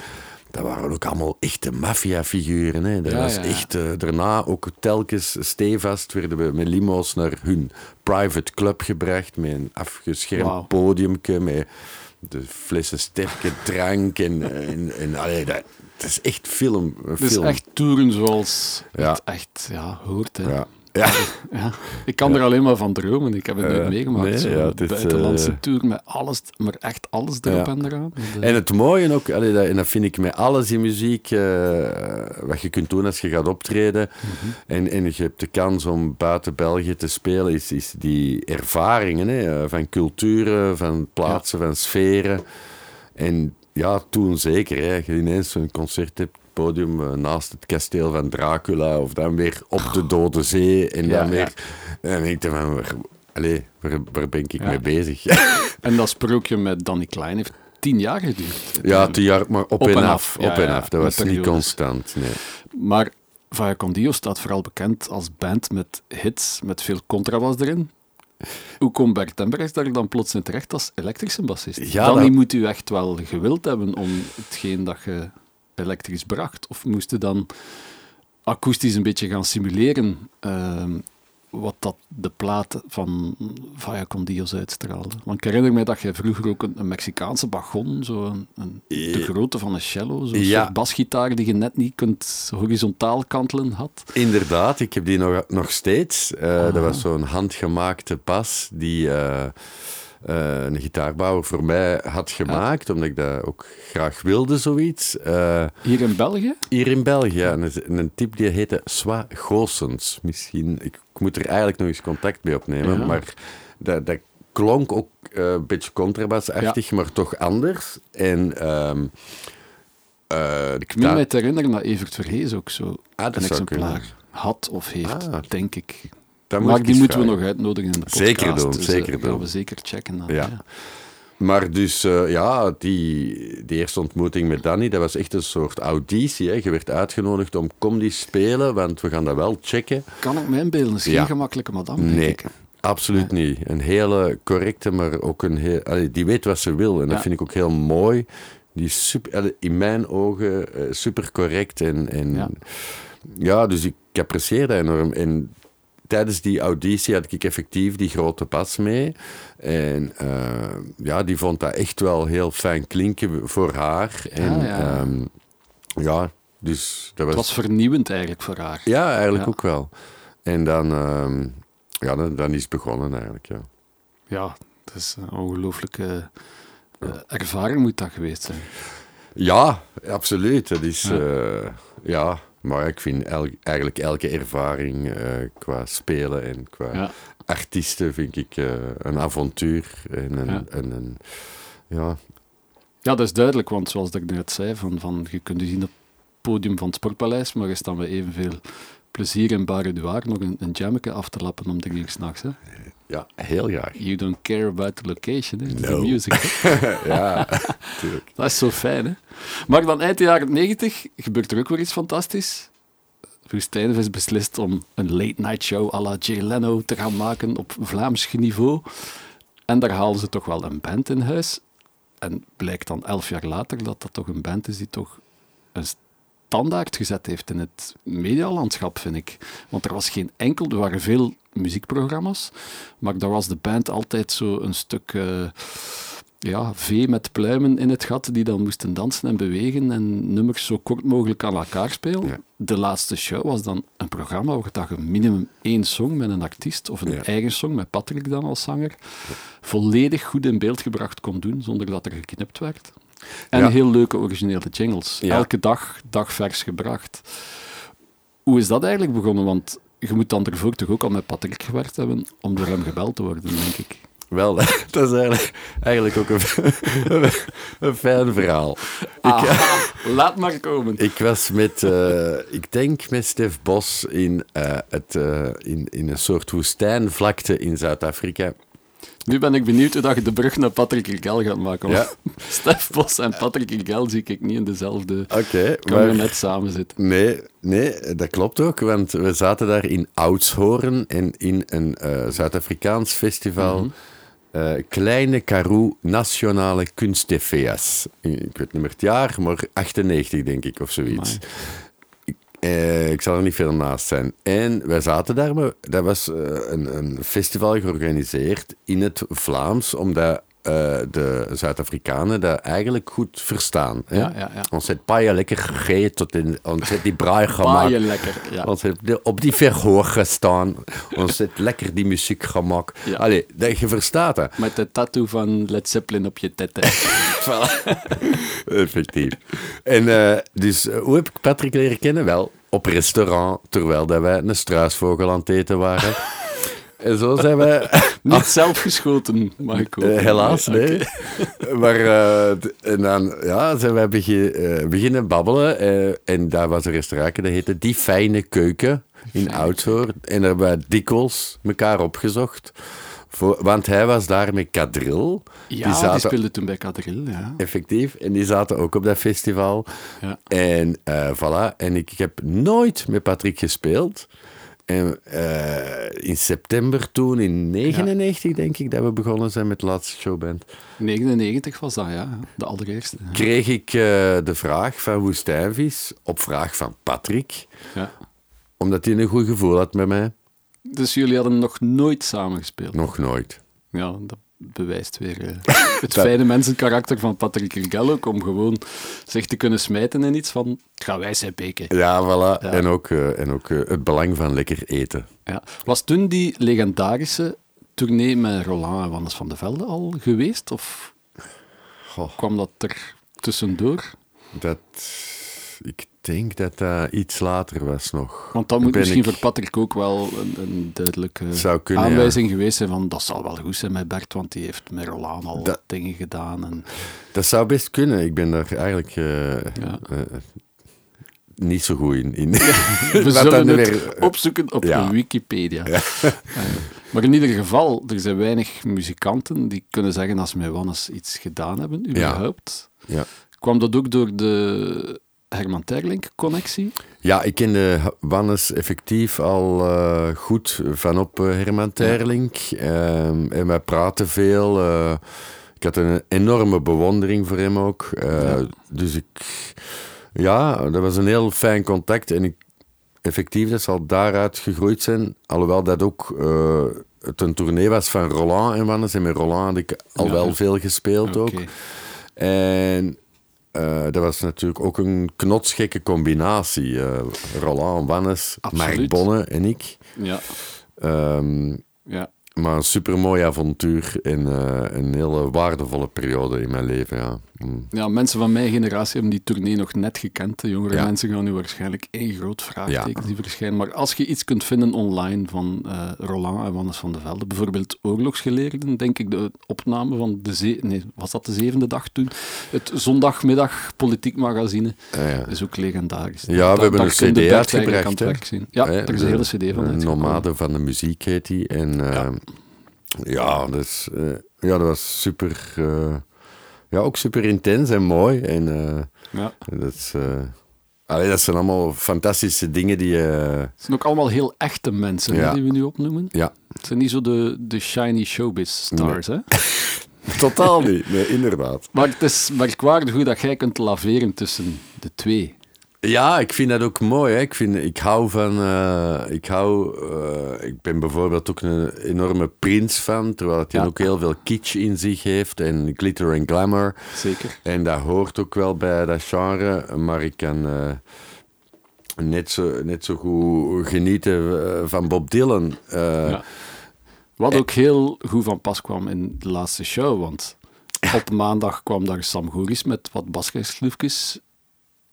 dat waren ook allemaal echte maffiafiguren. hè. Dat Ja, was ja, echt, eh, daarna ook telkens stevast werden we met limo's naar hun private club gebracht, met een afgeschermd Wauw. podiumke, met de flessen sterke drank en, en, en allee, dat, is echt film. Het is film. echt toeren zoals Ja. het echt ja, hoort. Hè. Ja. [laughs] Ja. Ik kan er alleen maar van dromen. Ik heb het nooit Ja, meegemaakt. nee, ja, buitenlandse eh, tour met alles, maar echt alles erop en eraan. De- En het mooie ook, allee, dat, en dat vind ik met alles in muziek, eh, wat je kunt doen als je gaat optreden en, en je hebt de kans om buiten België te spelen, is, is die ervaringen hè, eh, van culturen, van plaatsen, van sferen. En ja, toen zeker. Hè, als je ineens zo'n concert hebt, podium eh, naast het kasteel van Dracula of dan weer op de Dode Zee en dan weer... En dan denk van, waar, allee, waar, waar ben ik mee bezig? [laughs] [laughs] En dat sprookje met Danny Klein heeft tien jaar geduurd. Ja, tien jaar, maar op, Op en en af. op en af. Dat was niet constant. Nee. Maar Vaya Con Dio staat vooral bekend als band met hits, met veel contrabas erin. Hoe komt Bert Temperix daar dan plots in terecht als elektrische bassist? Ja, Danny dat- moet u echt wel gewild hebben om hetgeen dat je elektrisch bracht. Of moest je dan akoestisch een beetje gaan simuleren ehm, wat dat de plaat van Vaya Dio's uitstraalde? Want ik herinner me dat jij vroeger ook een, een Mexicaanse bagon, zo een, een, de Eh, grootte van een cello, zo'n ja. soort basgitaar die je net niet kunt horizontaal kantelen had. Inderdaad, ik heb die nog, nog steeds. Eh, Ah. Dat was zo'n handgemaakte pas die eh, eh, een gitaarbouwer voor mij had gemaakt, omdat ik dat ook graag wilde, zoiets. Eh, Hier in België? hier in België, een, een type die heette Swa Goossens. Misschien, ik, ik moet er eigenlijk nog eens contact mee opnemen, Ja. maar dat, dat klonk ook eh, een beetje contrabasachtig, maar toch anders. En ehm eh, Ik meen mij te herinneren dat Evert Verhees ook zo Ah, dat een exemplaar kunnen. had of heeft, Ah. denk ik. Dat moet maar die moeten we nog uitnodigen in de podcast. Zeker doen, dus, zeker eh, gaan doen. we zeker checken. Dan, Ja. ja. Maar dus, eh, ja, die, die eerste ontmoeting met Danny, dat was echt een soort auditie. Hè. Je werd uitgenodigd om kom die spelen, want we gaan dat wel checken. Kan ik me inbeelden? Is geen Ja. gemakkelijke madame, denk Nee, ik. absoluut niet. Een hele correcte, maar ook een heel... allee, die weet wat ze wil en dat vind ik ook heel mooi. Die is super, allee, in mijn ogen eh, super correct. En, en Ja. ja. dus ik apprecieer dat enorm. En tijdens die auditie had ik effectief die grote pas mee. En eh, ja, die vond dat echt wel heel fijn klinken voor haar. En Ah, ja. ehm, ja, dus dat Het was... was vernieuwend eigenlijk voor haar. Ja, eigenlijk Ja. ook wel. En dan, ehm, ja, dan, dan is het begonnen eigenlijk, ja. Ja, het is een ongelooflijke eh, ervaring moet dat geweest zijn. Ja, absoluut. Dat is, Ja. ja maar ik vind el- eigenlijk elke ervaring eh, qua spelen en qua Ja. artiesten vind ik eh, een avontuur. En een, Ja. en een, ja, ja, dat is duidelijk, want zoals ik net zei, van, van, je kunt dus zien op het podium van het Sportpaleis, maar je staat met evenveel plezier in Bar Edouard nog een, een jammeke af te lappen om drie uur s'nachts. ja, heel graag. You don't care about the location, hè. The music. [laughs] ja, [laughs] natuurlijk. Dat is zo fijn, hè. Maar dan eind de jaren 90 gebeurt er ook weer iets fantastisch. Woestijnvis beslist om een late-night show à la Jay Leno te gaan maken op Vlaams niveau. En daar halen ze toch wel een band in huis. En blijkt dan elf jaar later dat dat toch een band is die toch een standaard gezet heeft in het medialandschap, vind ik. Want er was geen enkel, er waren veel muziekprogramma's, maar daar was de band altijd zo een stuk eh, ja, vee met pluimen in het gat die dan moesten dansen en bewegen en nummers zo kort mogelijk aan elkaar spelen. Ja. De laatste show was dan een programma waar dat je minimum één song met een artiest of een Ja. eigen song met Patrick dan als zanger volledig goed in beeld gebracht kon doen zonder dat er geknipt werd. En Ja. heel leuke originele jingles. Ja. Elke dag, dagvers gebracht. Hoe is dat eigenlijk begonnen? Want je moet dan ervoor toch ook al met Patrick gewerkt hebben om door hem gebeld te worden, denk ik. Wel, [laughs] dat is eigenlijk, eigenlijk ook een, [laughs] een fijn verhaal. Ah, [laughs] laat maar komen. Ik was met, uh, ik denk met Stef Bos in, uh, het, uh, in, in een soort woestijnvlakte in Zuid-Afrika. Nu ben ik benieuwd hoe dat je de brug naar Patrick Rigel gaat maken. Ja. [laughs] Stef Bos en Patrick Rigel zie ik niet in dezelfde okay, kabinet samen zitten. Nee, nee, dat klopt ook, want we zaten daar in Oudshoorn en in een uh, Zuid-Afrikaans festival. Mm -hmm. uh, Kleine Karoo Nationale Kunstefeas. Ik weet niet meer het jaar, maar 98 denk ik of zoiets. Uh, ik zal er niet veel naast zijn. En wij zaten daar, maar dat was uh, een, een, festival georganiseerd in het Vlaams, omdat uh, de Zuid-Afrikanen dat eigenlijk goed verstaan. Hè? Ja, ja, ja. Ons paaien lekker gegeten, tot in, ons die braai [laughs] gemaakt. Paaien lekker, ja. Ons op die verhoor gestaan. ons heeft lekker die muziek gemaakt. Ja. Allee, dat, je verstaat dat. Met de tattoo van Led Zeppelin op je tette. [laughs] Effectief. En uh, dus, uh, hoe heb ik Patrick leren kennen? Wel, op restaurant, terwijl dat wij een struisvogel aan het eten waren. [laughs] en zo zijn wij... [laughs] Niet zelf geschoten, ook. Uh, helaas, nee. nee. Okay. [laughs] maar en dan ja, zijn wij begin, beginnen babbelen. en daar was een restaurant, dat heette Die Fijne Keuken in Oudhoorn. En daar hebben wij dikwijls elkaar opgezocht. Voor, want hij was daar met Kadril. Ja, die, zaten, die speelde toen bij Kadril, ja. Effectief. En die zaten ook op dat festival. Ja. En voilà. En ik, ik, heb nooit met Patrick gespeeld. En uh, in september toen, in 99 ja. denk ik, dat we begonnen zijn met de laatste showband. 99 was dat, ja. De allereerste. Ja. Kreeg ik uh, de vraag van Woestijnvis op vraag van Patrick. Ja. Omdat hij een goed gevoel had met mij. Dus jullie hadden nog nooit samen gespeeld? Nog nooit. Ja, dat bewijst weer uh, [laughs] het fijne mensenkarakter van Patrick Rigel ook, om gewoon zich te kunnen smijten in iets van, gaan wij zijn beken. Ja, voilà. Ja. En ook, uh, en ook uh, het belang van lekker eten. Ja. Was toen die legendarische tournee met Roland en Wannes van de Velde al geweest? Of Goh. kwam dat er tussendoor? Dat... Ik denk dat dat iets later was nog. Want dat moet misschien ik... voor Patrick ook wel een, een duidelijke kunnen, aanwijzing ja. geweest zijn van dat zal wel goed zijn met Bert, want die heeft met Roland al Dat- dingen gedaan. En, Dat zou best kunnen. Ik ben daar eigenlijk eh, Ja. eh, niet zo goed in. in. [laughs] we zullen dan het weer- opzoeken op Ja. Wikipedia. [laughs] Eh, maar in ieder geval, er zijn weinig muzikanten die kunnen zeggen als ze met Wannes iets gedaan hebben, überhaupt. Ja. Kwam dat ook door de Herman Terlink-connectie? Ja, ik kende Wannes effectief al eh, goed van op eh, Herman Terlink. Ehm, en wij praten veel. eh, ik had een enorme bewondering voor hem ook. Eh, Ja. Dus ik... Ja, dat was een heel fijn contact. En ik, effectief, dat zal daaruit gegroeid zijn. Alhoewel dat ook eh, het een tournee was van Roland en Wannes. En met Roland had ik al Ja. wel veel gespeeld ook. En eh, dat was natuurlijk ook een knotsgekke combinatie. eh Roland, Wannes. Mark Bonne en ik. Ja, Ehm, ja. maar een supermooi avontuur en eh, een hele waardevolle periode in mijn leven. Ja. Mm. ja, mensen van mijn generatie hebben die tournee nog net gekend. De jongere Ja. mensen gaan nu waarschijnlijk één groot vraagteken die verschijnen. Maar als je iets kunt vinden online van eh, Roland en Wannes van de Velde, bijvoorbeeld Oorlogsgeleerden, denk ik de opname van de ze nee, was dat de zevende dag toen? Het zondagmiddag politiek magazine Ah, ja. is ook legendarisch. Ja, we hebben een CD uitgebracht, zien. Ja, er is een hele cd van uitgekomen. nomade van de muziek heet die. En eh, Ja. ja, dus, eh, ja, dat was super... ja, ook super intens en mooi. En eh, Ja. dat, is, eh, allee, dat zijn allemaal fantastische dingen die... eh, Het zijn ook allemaal heel echte mensen hè, die we nu opnoemen. ja, Het zijn niet zo de, de shiny showbiz stars, hè? [laughs] totaal niet. Nee, inderdaad. Maar het is merkwaardig hoe dat jij kunt laveren tussen de twee. Ja, ik vind dat ook mooi. Hè. Ik, vind, ik hou van... eh, ik, hou, eh, ik ben bijvoorbeeld ook een enorme Prince-fan, terwijl hij Ja. ook heel veel kitsch in zich heeft en glitter en glamour. Zeker. En dat hoort ook wel bij dat genre, maar ik kan eh, net, zo, net zo goed genieten van Bob Dylan. Ja. Wat ook heel goed van pas kwam in de laatste show, want op maandag kwam daar Sam Goris met wat basgijsloefjes.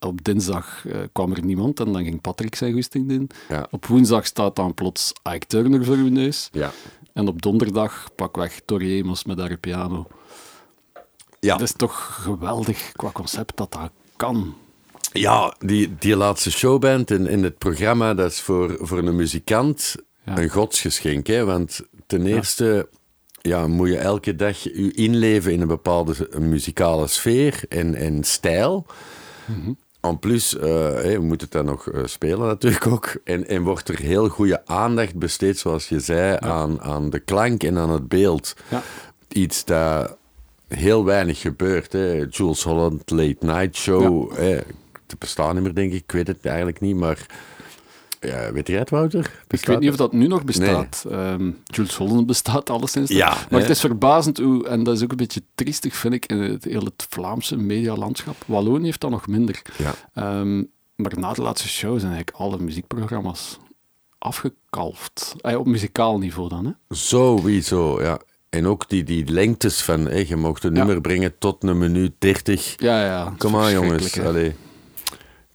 Op dinsdag eh, kwam er niemand en dan ging Patrick zijn goesting doen. Ja. Op woensdag staat dan plots Ike Turner voor uw neus. ja. En op donderdag pakweg Torriemos met haar piano. Ja, Het is toch geweldig qua concept dat dat kan. ja die, die laatste showband in, in het programma, dat is voor, voor een muzikant Ja. een godsgeschenk. Hè? Want ten eerste ja, moet je elke dag je inleven in een bepaalde muzikale sfeer en, en stijl. En plus, eh, hè, we moeten het dan nog eh, spelen natuurlijk ook. En, en wordt er heel goede aandacht besteed, zoals je zei, aan, aan de klank en aan het beeld. Ja. Iets dat heel weinig gebeurt. Hè. Jules Holland, Late Night Show. Hè. Het bestaat niet meer, denk ik. Ik weet het eigenlijk niet, maar... Ja, weet jij het, Wouter? Ik weet niet of dat nu nog bestaat. Ehm, Jules Holland bestaat alleszins. Ja, maar hè. het is verbazend hoe, en dat is ook een beetje triestig, vind ik, in het, heel het Vlaamse medialandschap. Wallonië heeft dat nog minder. Ja. Ehm, maar na de laatste show zijn eigenlijk alle muziekprogramma's afgekalfd. Eh, op muzikaal niveau dan, hè? Sowieso, ja. En ook die, die lengtes van, je mocht een nummer brengen tot een minuut 30. Ja, ja. Kom aan, jongens. Allee.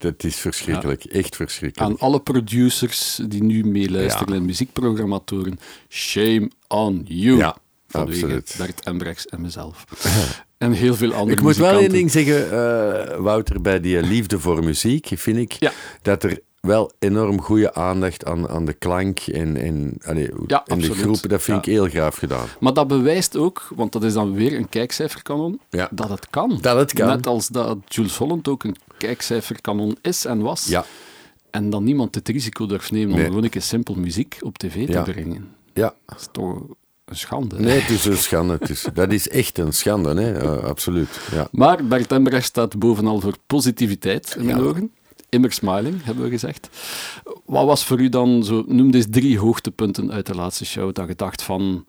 Dat is verschrikkelijk. Echt verschrikkelijk. Aan alle producers die nu meeluisteren Ja. en muziekprogrammatoren, shame on you. Ja, Vanwege absoluut. Bert Embrechts en mezelf. [laughs] en heel veel andere Ik moet wel één ding zeggen, eh, Wouter, bij die liefde voor muziek, vind ik dat er wel enorm goede aandacht aan, aan de klank en, en, allee, Ja, en de groepen, dat vind Ja. ik heel graag gedaan. Maar dat bewijst ook, want dat is dan weer een kijkcijferkanon, Ja. dat het kan. Dat het kan. Net als dat Jules Holland ook een kijkcijferkanon is en was. Ja, En dan niemand het risico durft nemen om gewoon een keer simpel muziek op tv te brengen. ja. Dat is toch een schande. Nee, het is een schande. Het is, dat is echt een schande, hè? Absoluut. Ja. Maar Bert Embrecht staat bovenal voor positiviteit in mijn ogen. Immer smiling, hebben we gezegd. Wat was voor u dan, zo, noem eens drie hoogtepunten uit de laatste show, dat je dacht van,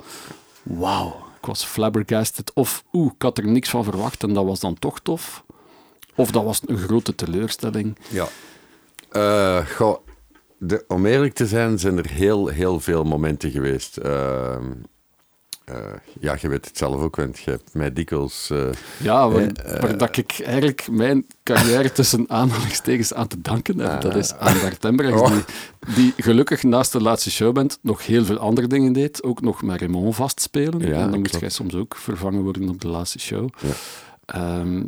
wauw, ik was flabbergasted. Of, oeh, ik had er niks van verwacht en dat was dan toch tof. Of dat was een grote teleurstelling. Ja. Goh, de, om eerlijk te zijn, zijn er heel, heel veel momenten geweest. Ehm, eh, ja, je weet het zelf ook, want je hebt mij dikwijls... eh, Ja, waar, Eh, dat ik eigenlijk mijn carrière tussen aanhalingstekens aan te danken heb. Dat is aan Bert Embrechts, Oh. die, die gelukkig naast de laatste showband nog heel veel andere dingen deed. Ook nog met Raymond vastspelen. Ja, en dan moest jij soms ook vervangen worden op de laatste show. Ja. Ehm,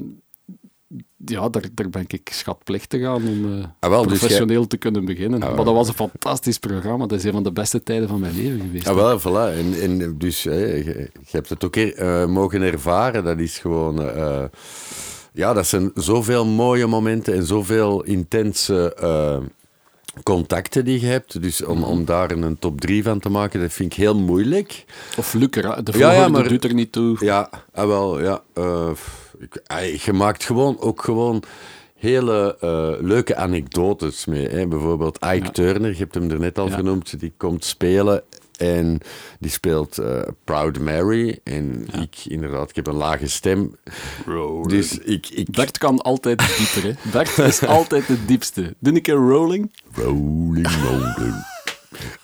ja, daar, daar ben ik schatplichtig aan om eh, Ah, wel, dus professioneel te kunnen beginnen. Ah, maar dat was een fantastisch programma. Dat is een van de beste tijden van mijn leven geweest. Ja, wel, voilà. En, en dus je, hebt het ook eh, mogen ervaren. Dat is gewoon... eh, ja, dat zijn zoveel mooie momenten en zoveel intense contacten die je hebt. Dus om, om daar een top 3 van te maken, dat vind ik heel moeilijk. Of Ra- de Ja, ja, volgorde maar- doet er niet toe. Ja, ah, wel, ja. Eh, je maakt gewoon ook gewoon hele eh, leuke anekdotes mee. Hè. Bijvoorbeeld Ike Ja. Turner, je hebt hem er net al Ja. vernoemd, die komt spelen en die speelt eh, Proud Mary. En ik, inderdaad, ik heb een lage stem. Dus ik... ik Bert kan altijd dieper. Hè. Bert is [laughs] altijd de diepste. Doe een keer rolling. Rolling, rolling.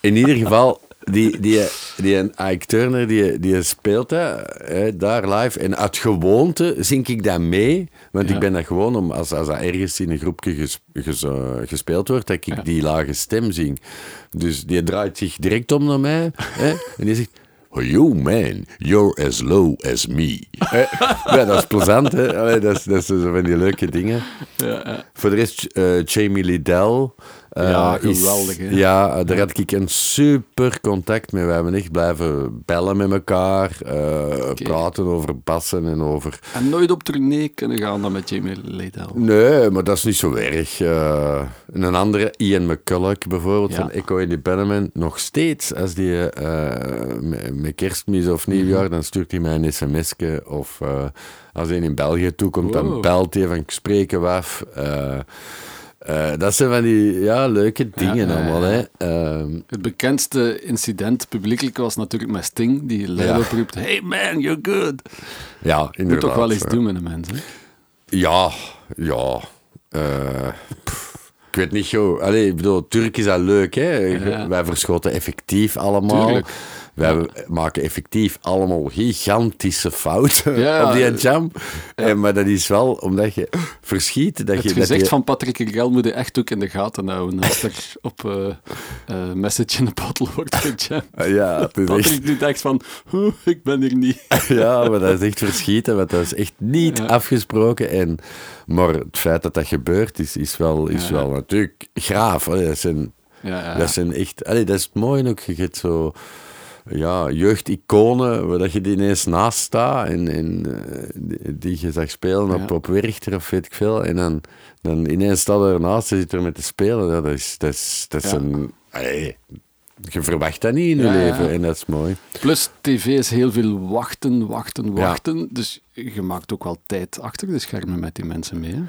In ieder geval, die, die, die een Ike Turner, die, die speelt hè, hè, daar live. En uit gewoonte zing ik dat mee. Want Ja. ik ben dat gewoon, om, als, als dat ergens in een groepje ges- ges- eh, gespeeld wordt, dat ik Ja. die lage stem zing. Dus die draait zich direct om naar mij. Hè, [laughs] en die zegt... Oh, you man, you're as low as me. Ja, dat is plezant, hè? Allee, dat, is, dat is van die leuke dingen. Ja, ja. Voor de rest, eh, Jamie Liddell. Eh, Ja, is- geweldig? Ja, daar had ik een super contact mee. We hebben echt blijven bellen met elkaar, eh, praten over bassen en over... En nooit op tournee kunnen gaan dan met Jamie Liddell. Nee, maar dat is niet zo erg. Eh, en een andere, Ian McCulloch bijvoorbeeld, Ja. van Echo Independent, nog steeds, als die eh, met, met kerstmis of nieuwjaar, dan stuurt hij mij een sms'je. Of eh, als hij in België toekomt, dan Wow. belt hij van, ik spreek hem af. Eh, eh, dat zijn van die ja, leuke dingen Ja, allemaal. Hè. Ehm, Het bekendste incident publiekelijk was natuurlijk met Sting, die luid Ja. oproept, hey man, you're good. ja, Je inderdaad. moet toch wel iets doen met een mens, hè? Ja, ja. eh, ik weet niet. Allee, ik bedoel, Turk is dat leuk, hè? Ja. Wij verschoten effectief allemaal. Tuurlijk. Wij maken effectief allemaal gigantische fouten Ja. op die jam. En, maar dat is wel omdat je verschiet. Dat Het je, dat gezicht je, van Patrick Rigel moet je echt ook in de gaten houden. Als er op eh eh, message in de bottle wordt gejamd. Ja, het is echt, Patrick doet echt van, "Huh, ik ben hier niet. [laughs] ja, maar dat is echt verschieten, want dat is echt niet Ja. afgesproken. En, maar het feit dat dat gebeurt, is, is, wel, is wel natuurlijk graaf. Hè. Dat zijn Ja, ja. Dat zijn echt... Allee, dat is het mooie ook. Je hebt zo... Ja, jeugdiconen, waar dat je die ineens naast staat en, en eh, die, je zag spelen op, op Werchter of weet ik veel. En dan, dan ineens staat er naast en zit er met te spelen. Ja, dat is, dat is, dat is een... je verwacht dat niet in je Ja, leven ja. en dat is mooi. Plus, tv is heel veel wachten, wachten, Ja. wachten. Dus je maakt ook wel tijd achter de schermen met die mensen mee. Hè?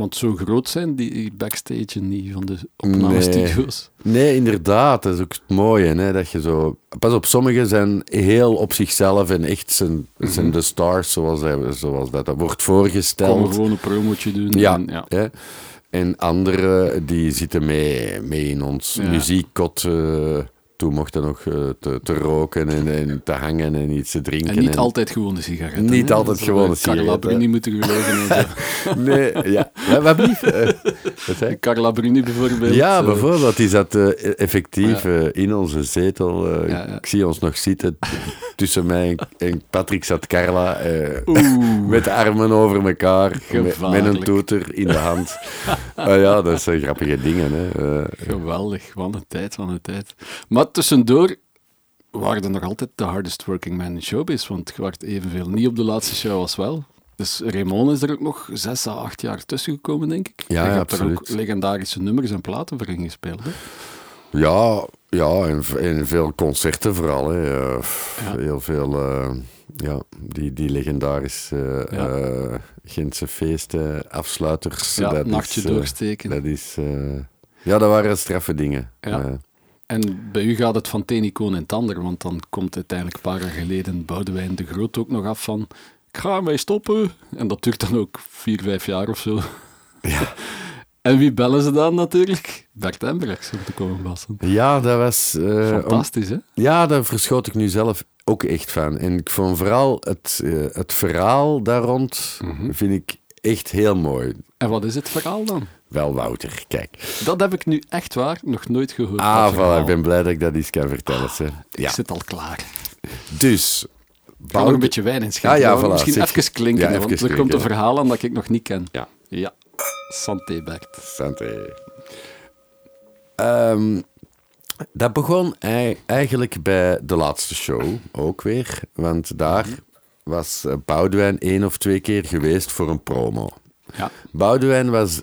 Want zo groot zijn die backstage niet van de opnamestudio's. Nee, inderdaad. Dat is ook het mooie. Hè, dat je zo... Pas op, sommigen zijn heel op zichzelf en echt zijn, zijn de stars zoals, zoals dat, dat wordt voorgesteld. Kom gewoon een promotje doen. Ja, En, ja. Hè? En anderen die zitten mee, mee in ons Ja. muziekkot. Toen mochten nog eh, te, te roken en, en te hangen en iets te drinken. En niet altijd gewone sigaretten. Niet hè? altijd gewone Carla sigaretten. Bruni moeten geloven. En zo. [laughs] Nee, ja. ja [laughs] wat blieft? Eh, wat ik? Carla Bruni bijvoorbeeld. Ja, eh, bijvoorbeeld. Die zat effectief in onze zetel. Ja. Ik zie ons nog zitten. [laughs] Tussen mij en- en Patrick zat Carla. Oeh. met de armen over elkaar. Met, met een toeter in de hand. Ah ja, dat zijn grappige dingen. Hè. Geweldig, wat een tijd, wat een tijd. Maar tussendoor waren er nog altijd de hardest working man in showbiz, want je werd evenveel niet op de laatste show als wel. Dus Raymond is er ook nog zes à acht jaar tussen gekomen, denk ik. Ja, je ja, hebt er ook absoluut. legendarische nummers en platen voor ingespeeld. Hè? Ja, ja en, veel concerten vooral. Hè. Eh, Ja. Heel veel, eh, ja, die, die legendarische Ja. eh, Gentse feesten, afsluiters. Ja, dat nachtje is, doorsteken. dat is, ja, dat waren straffe dingen. Ja. En bij u gaat het van het een icoon in het ander, want dan komt uiteindelijk een paar jaar geleden Boudewijn de Groot ook nog af van ik ga ermee stoppen. En dat duurt dan ook vier, vijf jaar of zo. Ja. [laughs] En wie bellen ze dan natuurlijk? Bert Embrechts om te komen bassen. ja, dat was... eh, om- Fantastisch, hè? ja, daar verschoot ik nu zelf ook echt van. En ik vond vooral het, eh, het verhaal daar rond, Mhm. vind ik echt heel mooi. En wat is het verhaal dan? Wel, Wouter, kijk. Dat heb ik nu echt waar nog nooit gehoord. Ah, voilà, ik ben blij dat ik dat eens kan vertellen. hè. Ik zit al klaar. dus... Ga nog een beetje wijn inschenken. Ah, ja, voilà, Misschien zeg- even klinken, Ja, hè, even want er komt een verhaal aan dat ik nog niet ken. Ja. Ja. Santé, Bert. Santé. Ehm, dat begon ei- eigenlijk bij de laatste show ook weer. Want daar was eh, Boudewijn één of twee keer geweest voor een promo. Ja. Boudewijn was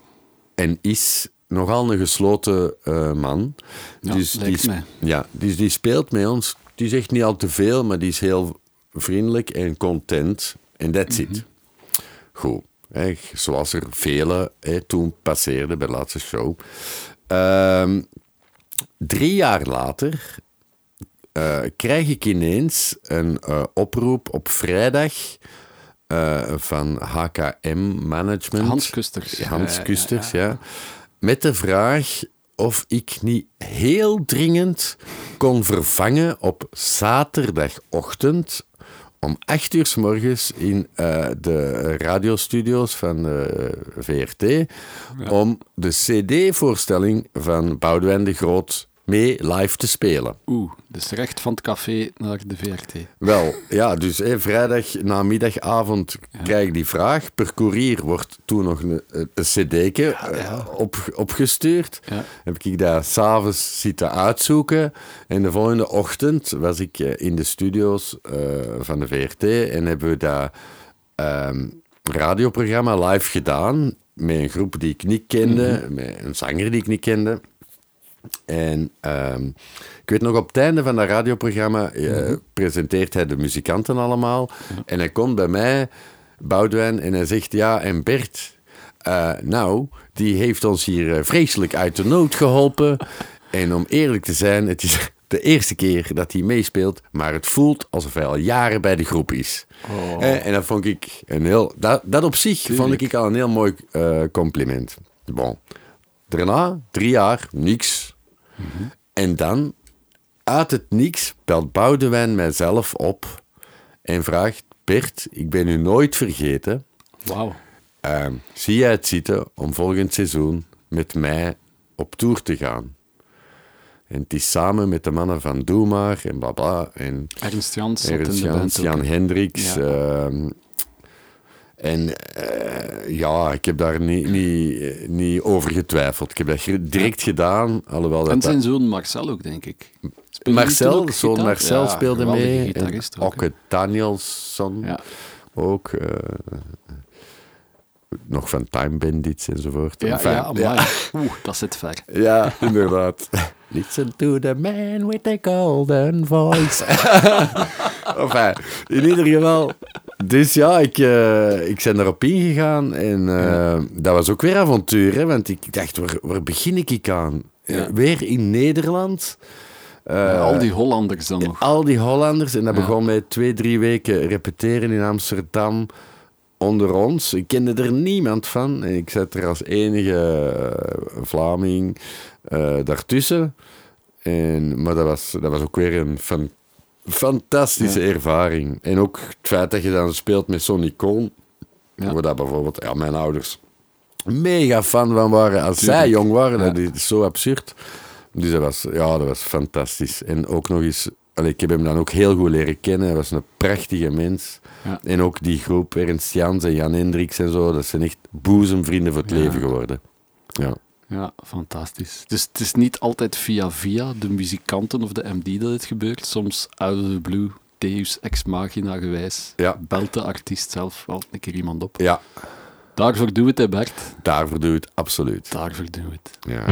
en is nogal een gesloten eh, man. Ja, dus, die, mij. ja, dus die speelt met ons. Die zegt niet al te veel, maar die is heel vriendelijk en content. En that's Mhm. it. Goed. Hè, zoals er vele hè, toen passeerden bij de laatste show. Ehm, drie jaar later eh, krijg ik ineens een eh, oproep op vrijdag eh, van HKM Management. Hans Kusters. Hans ja, Kusters, ja, ja, Met de vraag of ik niet heel dringend kon vervangen op zaterdagochtend om acht uur s morgens in eh, de radiostudio's van de VRT om de CD-voorstelling van Boudewijn de Groot mee live te spelen. Oeh, dus recht van het café naar de VRT. Wel, ja, dus vrijdag namiddagavond krijg ik die vraag. Per courier wordt toen nog een, een eh, op, opgestuurd. Ja. Heb ik daar s'avonds zitten uitzoeken. En de volgende ochtend was ik eh, in de studio's eh, van de VRT en hebben we dat ehm, radioprogramma live gedaan. Met een groep die ik niet kende, met een zanger die ik niet kende. En ehm, ik weet nog, op het einde van dat radioprogramma eh, presenteert hij de muzikanten allemaal. En hij komt bij mij, Boudewijn, en hij zegt, ja, en Bert, eh, nou, die heeft ons hier eh, vreselijk uit de nood geholpen. en om eerlijk te zijn, het is [laughs] de eerste keer dat hij meespeelt, maar het voelt alsof hij al jaren bij de groep is. Oh. En dat vond ik een heel... Dat, dat op zich Tuurlijk. vond ik al een heel mooi compliment. Bon. Daarna, drie jaar, niks. En dan, uit het niks, belt Boudewijn mijzelf op en vraagt... Bert, ik ben u nooit vergeten. Wauw. Ehm, zie jij het zitten om volgend seizoen met mij op tour te gaan? En het is samen met de mannen van Doe Maar en Baba en Ernst Jans Ernst Jans, Jan. Hendricks. Ja. ehm, en eh, ja, ik heb daar niet, niet, eh, niet over getwijfeld. Ik heb dat direct gedaan, alhoewel dat... En dat- zijn zoon Marcel ook, denk ik. Speelde Marcel, ook zoon gitaar? Marcel Ja, speelde mee. En ook. Okke Ja. ook. eh, nog van Time Bandits enzovoort. Ja, Enfin, ja. [laughs] Oeh, dat zit ver. Ja, inderdaad. [laughs] Listen to the man with the golden voice. [laughs] enfin, in ieder geval. Dus ja, ik, eh, ik ben erop ingegaan. En eh, dat was ook weer avontuur. Hè, want ik dacht, waar, waar begin ik aan? Eh, Ja. weer in Nederland. Al die Hollanders dan nog. al die Hollanders. En dat Ja. begon met twee, drie weken repeteren in Amsterdam onder ons. Ik kende er niemand van. En ik zat er als enige Vlaming daartussen. En, maar dat was, dat was ook weer een fan- fantastische ervaring. En ook het feit dat je dan speelt met zo'n icoon. Ja. Waar dat bijvoorbeeld ja, mijn ouders mega fan van waren als zij jong waren. Ja. Dat is zo absurd. Dus dat was, ja, dat was fantastisch. En ook nog eens, allee, ik heb hem dan ook heel goed leren kennen. Hij was een prachtige mens. Ja. En ook die groep, Ernst Jans en Jan Hendricks en zo, dat zijn echt boezemvrienden voor het leven geworden. Ja. Ja, fantastisch. Dus het is niet altijd via via de muzikanten of de MD dat het gebeurt. Soms out of the blue, deus ex machina gewijs, Ja. belt de artiest zelf wel een keer iemand op. ja, Daarvoor doe het, hè Bert. daarvoor doe je het absoluut. Daarvoor doen we het. Ja.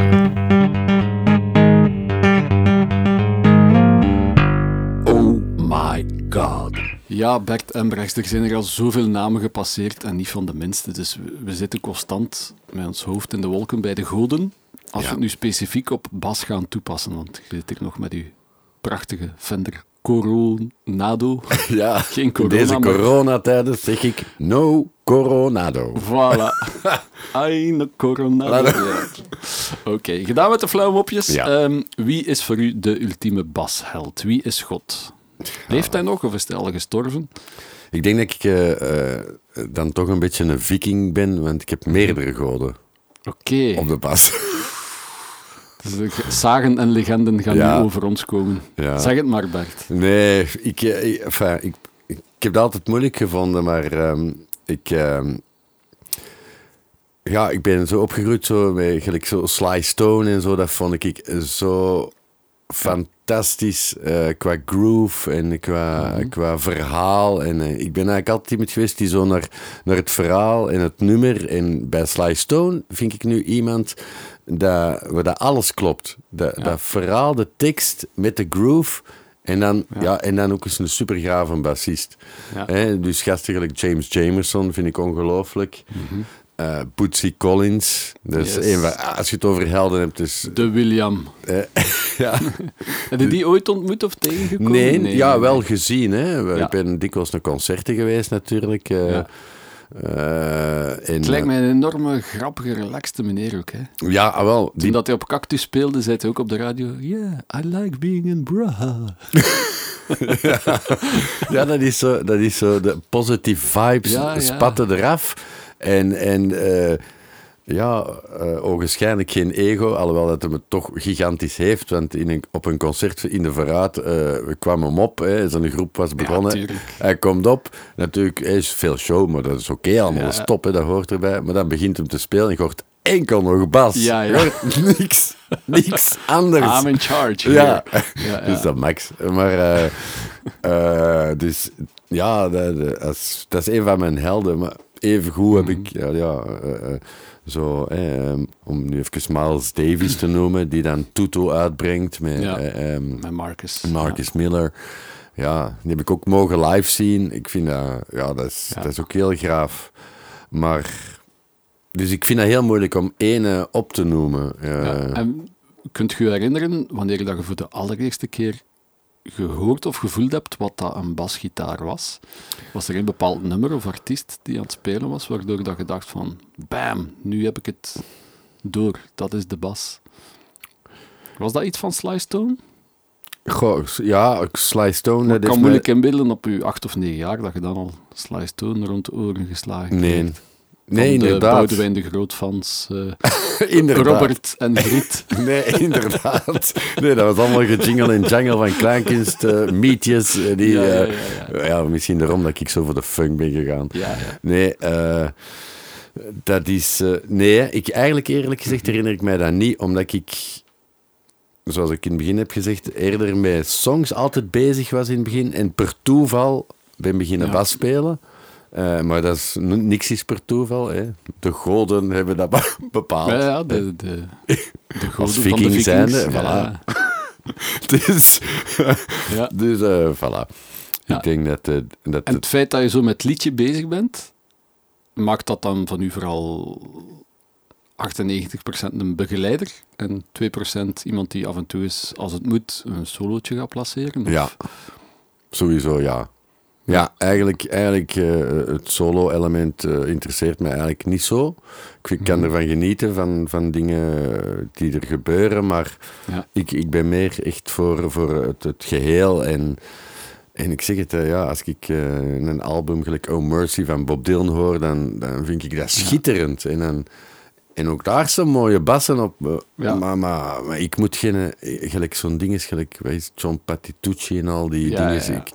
Oh my god. Ja, Bert Embrechts, er zijn er al zoveel namen gepasseerd en niet van de minste. Dus we, zitten constant met ons hoofd in de wolken bij de goden. Als Ja. we het nu specifiek op Bas gaan toepassen, want je zit hier nog met uw prachtige Fender Coronado. [laughs] ja. Geen corona, deze coronatijden zeg ik no coronado. Voilà. [laughs] Eine Coronado. Ja. Oké, gedaan met de flauwe mopjes. Ja. Ehm, wie is voor u de ultieme basheld? Wie is God? Leeft hij nog of is hij al gestorven? Ik denk dat ik eh, eh, dan toch een beetje een viking ben, want ik heb meerdere goden Oké. op de bas. Dus Zagen en legenden gaan Ja. nu over ons komen. Ja. Zeg het maar, Bert. Nee, ik, eh, ik, enfin, ik, ik, ik heb dat altijd moeilijk gevonden, maar ehm, ik, ehm, ja, ik ben zo opgegroeid zo, met gelijk zo Sly Stone en zo. Dat vond ik zo fantastisch eh, qua groove en qua, qua verhaal. En eh, ik ben eigenlijk altijd iemand geweest die zo naar, naar het verhaal en het nummer. En bij Sly Stone vind ik nu iemand dat, waar dat alles klopt. Dat, dat verhaal, de tekst met de groove. En dan, ja. en dan ook eens een super gave bassist. Ja. Hè, dus gasten gelijk James Jamerson vind ik ongelooflijk. Bootsy Collins. Yes. een van, als je het over helden hebt, dus... De William. eh, [laughs] ja. [laughs] Heb je die ooit ontmoet of tegengekomen? Nee, ja, nee, wel gezien. Hè. We- Ja. Ik ben dikwijls naar concerten geweest natuurlijk. eh, Ja. Het lijkt mij een enorme, grappige, relaxte meneer ook. Hè. Ja, ah, wel. Toen Die, dat hij op Cactus speelde, zei hij ook op de radio... Yeah, I like being in Braha. [laughs] ja, dat is zo, dat is zo de positive vibes Ja, ja. spatten eraf. En, en eh, ja, ogenschijnlijk geen ego, alhoewel dat hem het toch gigantisch heeft. Want in een, op een concert in de Verraad eh, kwam hem op. Hè, zijn groep was begonnen. hij komt op. Natuurlijk, hij is veel show, maar dat is oké allemaal. Ja. Dat hè, hoort erbij. Maar dan begint hem te spelen en je hoort enkel nog bas. Ja, ja. Hoort [laughs] niks, niks anders. I'm in charge. Ja. [laughs] Ja, dus dat max. Maar, dus ja, dat, dat is, dat is een van mijn helden. Maar even goed heb ik, ja, ja eh, eh, zo, eh, ehm, om nu even Miles Davis te noemen, die dan Tuto uitbrengt met Ja. eh, ehm, Met Marcus. Marcus Miller. Ja, die heb ik ook mogen live zien. Ik vind dat, ja, dat is, Ja. dat is ook heel graaf. Maar, dus ik vind dat heel moeilijk om ene op te noemen. Ja. En kunt je je herinneren wanneer dat je voor de allereerste keer gehoord of gevoeld hebt wat dat een basgitaar was? Was er een bepaald nummer of artiest die aan het spelen was, waardoor dat je dacht van, bam, nu heb ik het, door. Dat is de bas. Was dat iets van Sly Stone? Goh, ja, Sly Stone... Ik kan moeilijk mij- inbeelden op je acht of negen jaar dat je dan al Sly Stone rond de oren geslagen Nee, krijgt. Nee Van de inderdaad. Boudewijn de Grootfans, [laughs] eh inderdaad. Robert en Griet. [laughs] Nee, inderdaad. Nee, dat was allemaal gejingle en jangle van kleinkunst, eh, mietjes. eh, Die, Ja, ja, ja, ja, misschien daarom dat ik zo voor de funk ben gegaan. Nee, dat is... nee, ik, eigenlijk eerlijk gezegd herinner ik mij dat niet, omdat ik, zoals ik in het begin heb gezegd, eerder met songs altijd bezig was in het begin en per toeval ben beginnen bas spelen. Eh, maar dat is, niks is per toeval. Hè. De goden hebben dat be- [laughs] bepaald. Ja, ja, de, de, de goden Als van de viking zijnde, ja. [laughs] Dus, [laughs] Ja. dus eh, voilà. Ja. Ik denk dat, eh, dat En het... feit dat je zo met liedje bezig bent, maakt dat dan van u vooral 98% een begeleider en 2% iemand die af en toe eens, als het moet, een solootje gaat placeren? Of- Ja, sowieso ja. Ja, eigenlijk, eigenlijk eh, het solo-element eh, interesseert me eigenlijk niet zo. Ik kan Mhm. ervan genieten, van, van dingen eh, die er gebeuren, maar Ja. ik, ik ben meer echt voor, voor het, het geheel. En, en ik zeg het, ja, als ik een album gelijk Oh Mercy van Bob Dylan hoor, dan, dan vind ik dat schitterend. En, dan, en ook daar zijn mooie bassen op. Ja. Maar, maar, maar ik moet geen, gelijk zo'n ding is, gelijk John Patitucci en al die Ja, dingen. Ik,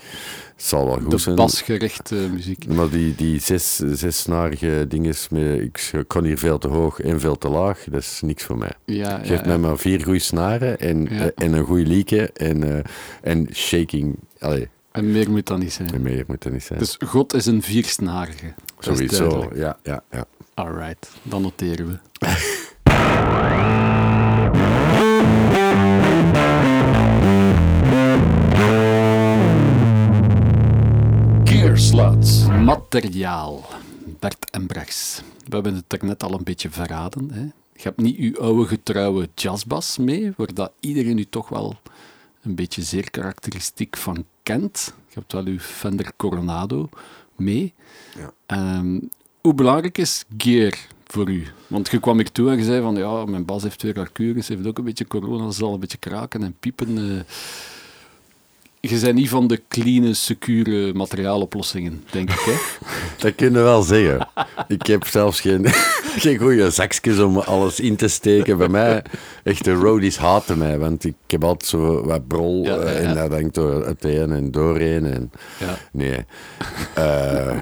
het zal wel goed De zijn. basgerichte muziek. Maar die, die zes, zesnarige dinges, met, ik kan hier veel te hoog en veel te laag, dat is niks voor mij. Ja, Geef ja. mij maar vier goede snaren en, eh, en een goede lieke en, eh, en shaking. Allee, En meer moet dat niet zijn. meer moet dat niet zijn. Dus God is een viersnarige. Sowieso, ja, ja, ja. Alright, dan noteren we. [laughs] Gearsluts. Materiaal. Bert Embrechts. We hebben het er net al een beetje verraden. Hè? Je hebt niet uw oude getrouwe jazzbas mee, waar dat iedereen u toch wel een beetje zeer karakteristiek van kent. Je hebt wel uw Fender Coronado mee. Ja. Ehm, hoe belangrijk is gear voor u? Want je kwam hier toe en je zei van ja, mijn bas heeft weer Arcurus, heeft ook een beetje corona, ze zal een beetje kraken en piepen. eh. Je bent niet van de clean, secure materiaaloplossingen, denk ik. Hè? [laughs] Dat kun je wel zeggen. Ik heb zelfs geen, [laughs] geen goede zakjes om alles in te steken. Bij mij, echt de roadies haten mij, want ik heb altijd zo wat brol Ja, ja, eh, ja. en dat hangt door het een en doorheen. En, Ja. Nee. Eh,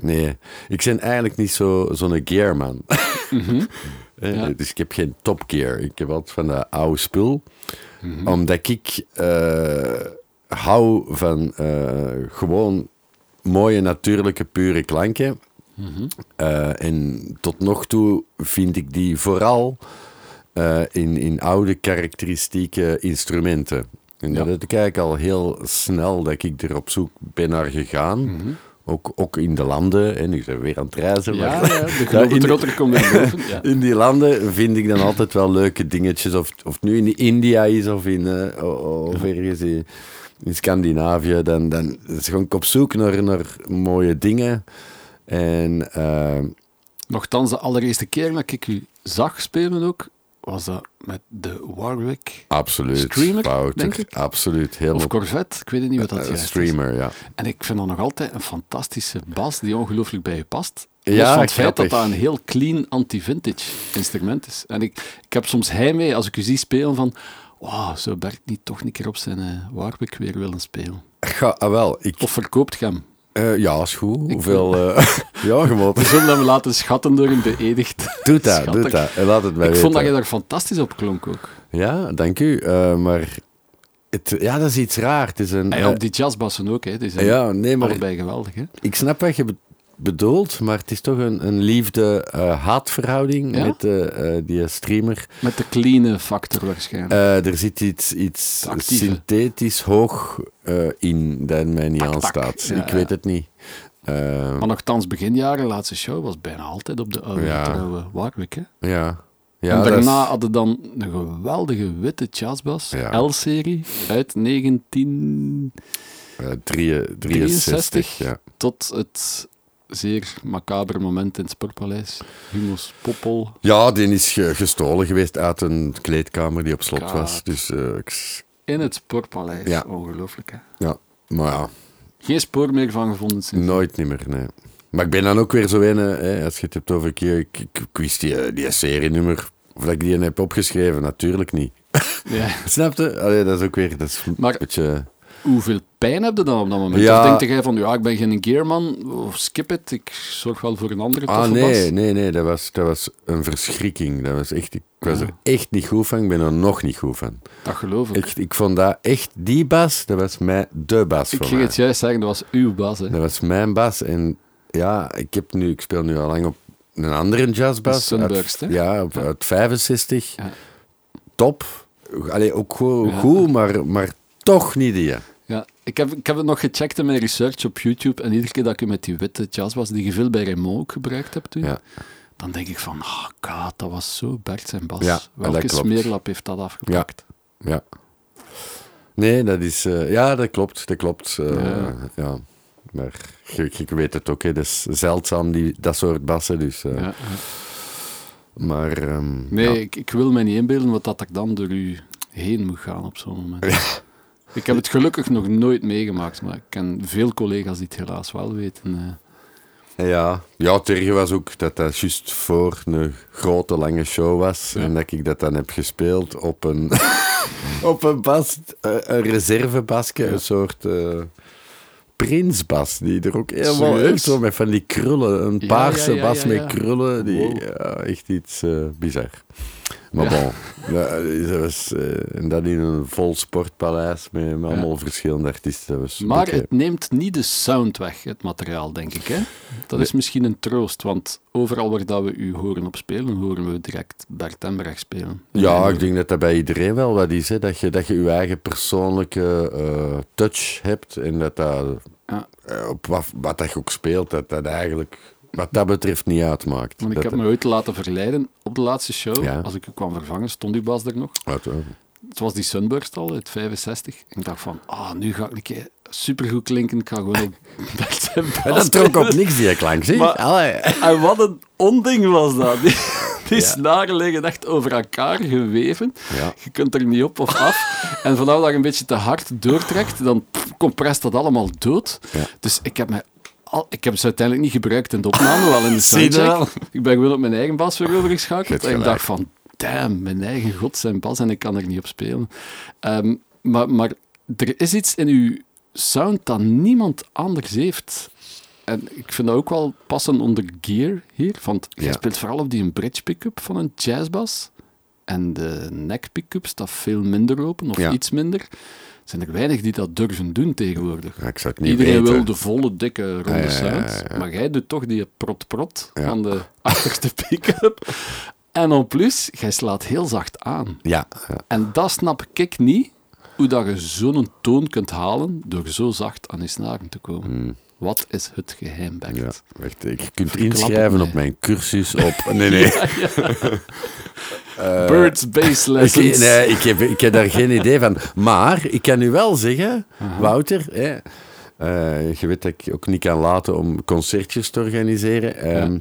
nee. Ik ben eigenlijk niet zo- zo'n gearman. Mhm. [laughs] Eh. Dus ik heb geen topgear. Ik heb altijd van dat oude spul. Mhm. Omdat ik hou van eh, gewoon mooie, natuurlijke, pure klanken. Eh, en tot nog toe vind ik die vooral eh, in, in oude karakteristieke instrumenten. En dat heb ik eigenlijk al heel snel dat ik er op zoek ben naar gegaan. Mhm. Ook, ook in de landen, en ik ben weer aan het reizen. Ja, maar- ja, de [laughs] in de- komt. Ja. [laughs] in die landen vind ik dan altijd wel leuke dingetjes. Of, of het nu in India is of, in, of ergens in, in Scandinavië. Dan, dan ga ik op zoek naar, naar mooie dingen. En eh, Nochtans, de allereerste keer dat ik u zag spelen ook, was dat met de Warwick absoluut. Streamer, denk ik? Absoluut. Heel of Corvette, ik weet niet wat dat eh, is. Streamer, ja. En ik vind dat nog altijd een fantastische bas die ongelooflijk bij je past. Ja, van het feit dat dat een heel clean anti-vintage instrument is. En ik, ik heb soms heimwee als ik u zie spelen van wow, zou Bert niet toch een keer op zijn Warwick weer willen spelen? Ga, ah, wel, ik, Of verkoopt hem? eh, ja, is goed. Hoeveel... [laughs] eh, [laughs] ja, gewoon. We zullen hem laten schatten door een beëdigd. [laughs] Doe dat, Schattig. doe dat. En laat het mij Ik vond dat je daar fantastisch op klonk ook. Ja, dank u. Maar het, ja, dat is iets raar. Het is een... En eh, op die jazzbassen ook, hè. Ja, nee, maar allebei geweldig, hè. Ik snap wat je be- bedoelt, maar het is toch een, een liefde-haatverhouding Ja? met eh, eh, die streamer. Met de clean factor waarschijnlijk. Eh, er zit iets, iets De actieve. synthetisch hoog eh, in dat mij niet Tak, tak. aanstaat. Ja, ik weet het niet. Eh, maar nogthans, beginjaren, laatste show, was bijna altijd op de oude Ja. trouwe Warwick, hè. ja. ja, en daarna is- hadden dan een geweldige witte jazzbas, Ja. L-serie, uit 19 eh, drie- 63, 63. ja. tot het zeer macaber moment in het Sportpaleis. Humo's Poppel. Ja, die is ge- gestolen geweest uit een kleedkamer die op slot Kaat. was. Dus eh, ik In het Sportpaleis. Ja. Ongelooflijk, hè? ja, maar ja, Geen spoor meer van gevonden sinds. nooit niet meer, nee. Maar ik ben dan ook weer zo een, eh, hè, als je het hebt over een keer, ik, ik, ik wist die, eh, die serienummer, of dat ik die heb opgeschreven, natuurlijk niet. Ja. [laughs] Snap je? Allee, dat is ook weer, dat is een Maar- beetje... Hoeveel pijn heb je dan op dat moment? Ja. Of denk jij van, ja, ik ben geen gearman, of skip it, ik zorg wel voor een andere Ah, nee, nee, nee, dat was, dat was een verschrikking. Dat was echt, ik was Ja. er echt niet goed van, ik ben er nog niet goed van. Dat geloof ik. Echt, ik vond dat echt, die bas, dat was mij de bas Ik voor ging mij. het juist zeggen, dat was uw bas. Hè. Dat was mijn bas. En ja, ik, heb nu, ik speel nu al lang op een andere jazzbas. Sunburst, hè? Ja, op- uit 65. Ja. Top. Allee, ook goed, Ja. goed maar, maar toch niet die. Ja, ik heb, ik heb het nog gecheckt in mijn research op YouTube. En iedere keer dat ik met die witte jazz was, die je veel bij Raymond ook gebruikt hebt toen, Ja. dan denk ik van, ah, dat was zo Bert zijn bas. Ja, Welke smeerlap heeft dat afgepakt? Ja. Nee, dat is... eh, ja, dat klopt. Dat klopt. eh, Ja. ja. Maar je weet het ook, hè. dat is zeldzaam, die, dat soort bassen. Dus, eh, Ja, ja. Maar... ehm, Nee, ja. ik, ik wil me niet inbeelden wat dat ik dan door u heen moet gaan op zo'n moment. [laughs] Ik heb het gelukkig nog nooit meegemaakt, maar ik ken veel collega's die het helaas wel weten. eh. Ja, ja Terge was ook dat dat juist voor een grote lange show was. Ja. En dat ik dat dan heb gespeeld op een, [laughs] op een bas, eh, een reservebasje, een soort eh, prinsbas, die er ook helemaal echt zo met van die krullen, een paarse ja, bas met krullen, die, Wow. echt iets eh, bizar. Maar bon, ja, dat was, eh, en dat in een vol sportpaleis met, met allemaal verschillende artiesten. Dat was Maar het neemt niet de sound weg, het materiaal, denk ik. Hè? Dat is misschien een troost, want overal waar dat we u horen op spelen, horen we direct Bert Embrecht spelen. Ja, ik denk dat dat bij iedereen wel wat is. Hè? Dat, je, dat je je eigen persoonlijke eh, touch hebt. En dat dat, Ja. eh, op wat, wat dat je ook speelt, dat dat eigenlijk wat dat betreft niet uitmaakt. Want ik Dat heb me ooit laten verleiden op de laatste show. Ja. Als ik u kwam vervangen, stond uw bas er nog. Het was die Sunburst al, uit 65. En ik dacht van, ah, nu ga ik een keer supergoed klinken. Ik ga gewoon Maar [laughs] dat trok op niks, die klank. Zie? En wat een onding was dat. Die, die snaren liggen echt over elkaar geweven. Ja. Je kunt er niet op of af. En vanaf dat je een beetje te hard doortrekt, dan comprest dat allemaal dood. Ja. Dus ik heb, me al, ik heb ze uiteindelijk niet gebruikt in de opname, wel in de [laughs] soundcheck. Ik ben gewoon op mijn eigen bas weer overgeschakeld. En ik dacht van, damn, mijn eigen god zijn bas en ik kan er niet op spelen. Ehm, maar, maar er is iets in uw sound dat niemand anders heeft. En ik vind dat ook wel passen onder gear hier. Want je Ja. speelt vooral op die een bridge pick-up van een jazzbas. En de neck pick-up staat veel minder open, of Ja. iets minder. Zijn er weinig die dat durven doen tegenwoordig. Ja, ik zou het niet Iedereen weten. wil de volle, dikke, ronde ja, sound. ja. Maar jij doet toch die prot-prot van de [laughs] achterste pick-up. En en plus, jij slaat heel zacht aan. Ja, ja. En dat snap ik niet, hoe dat je zo'n toon kunt halen door zo zacht aan je snaren te komen. Wat is het geheim, Bert? Hmm. ja. Wacht, je kunt Verklap het inschrijven mij. op mijn cursus op... Nee, nee. [laughs] Birds Bass Ik, Lessons. nee, ik heb, ik heb daar geen idee van. Maar ik kan u wel zeggen, Wouter, hè, eh, je weet dat ik ook niet kan laten om concertjes te organiseren. Ehm,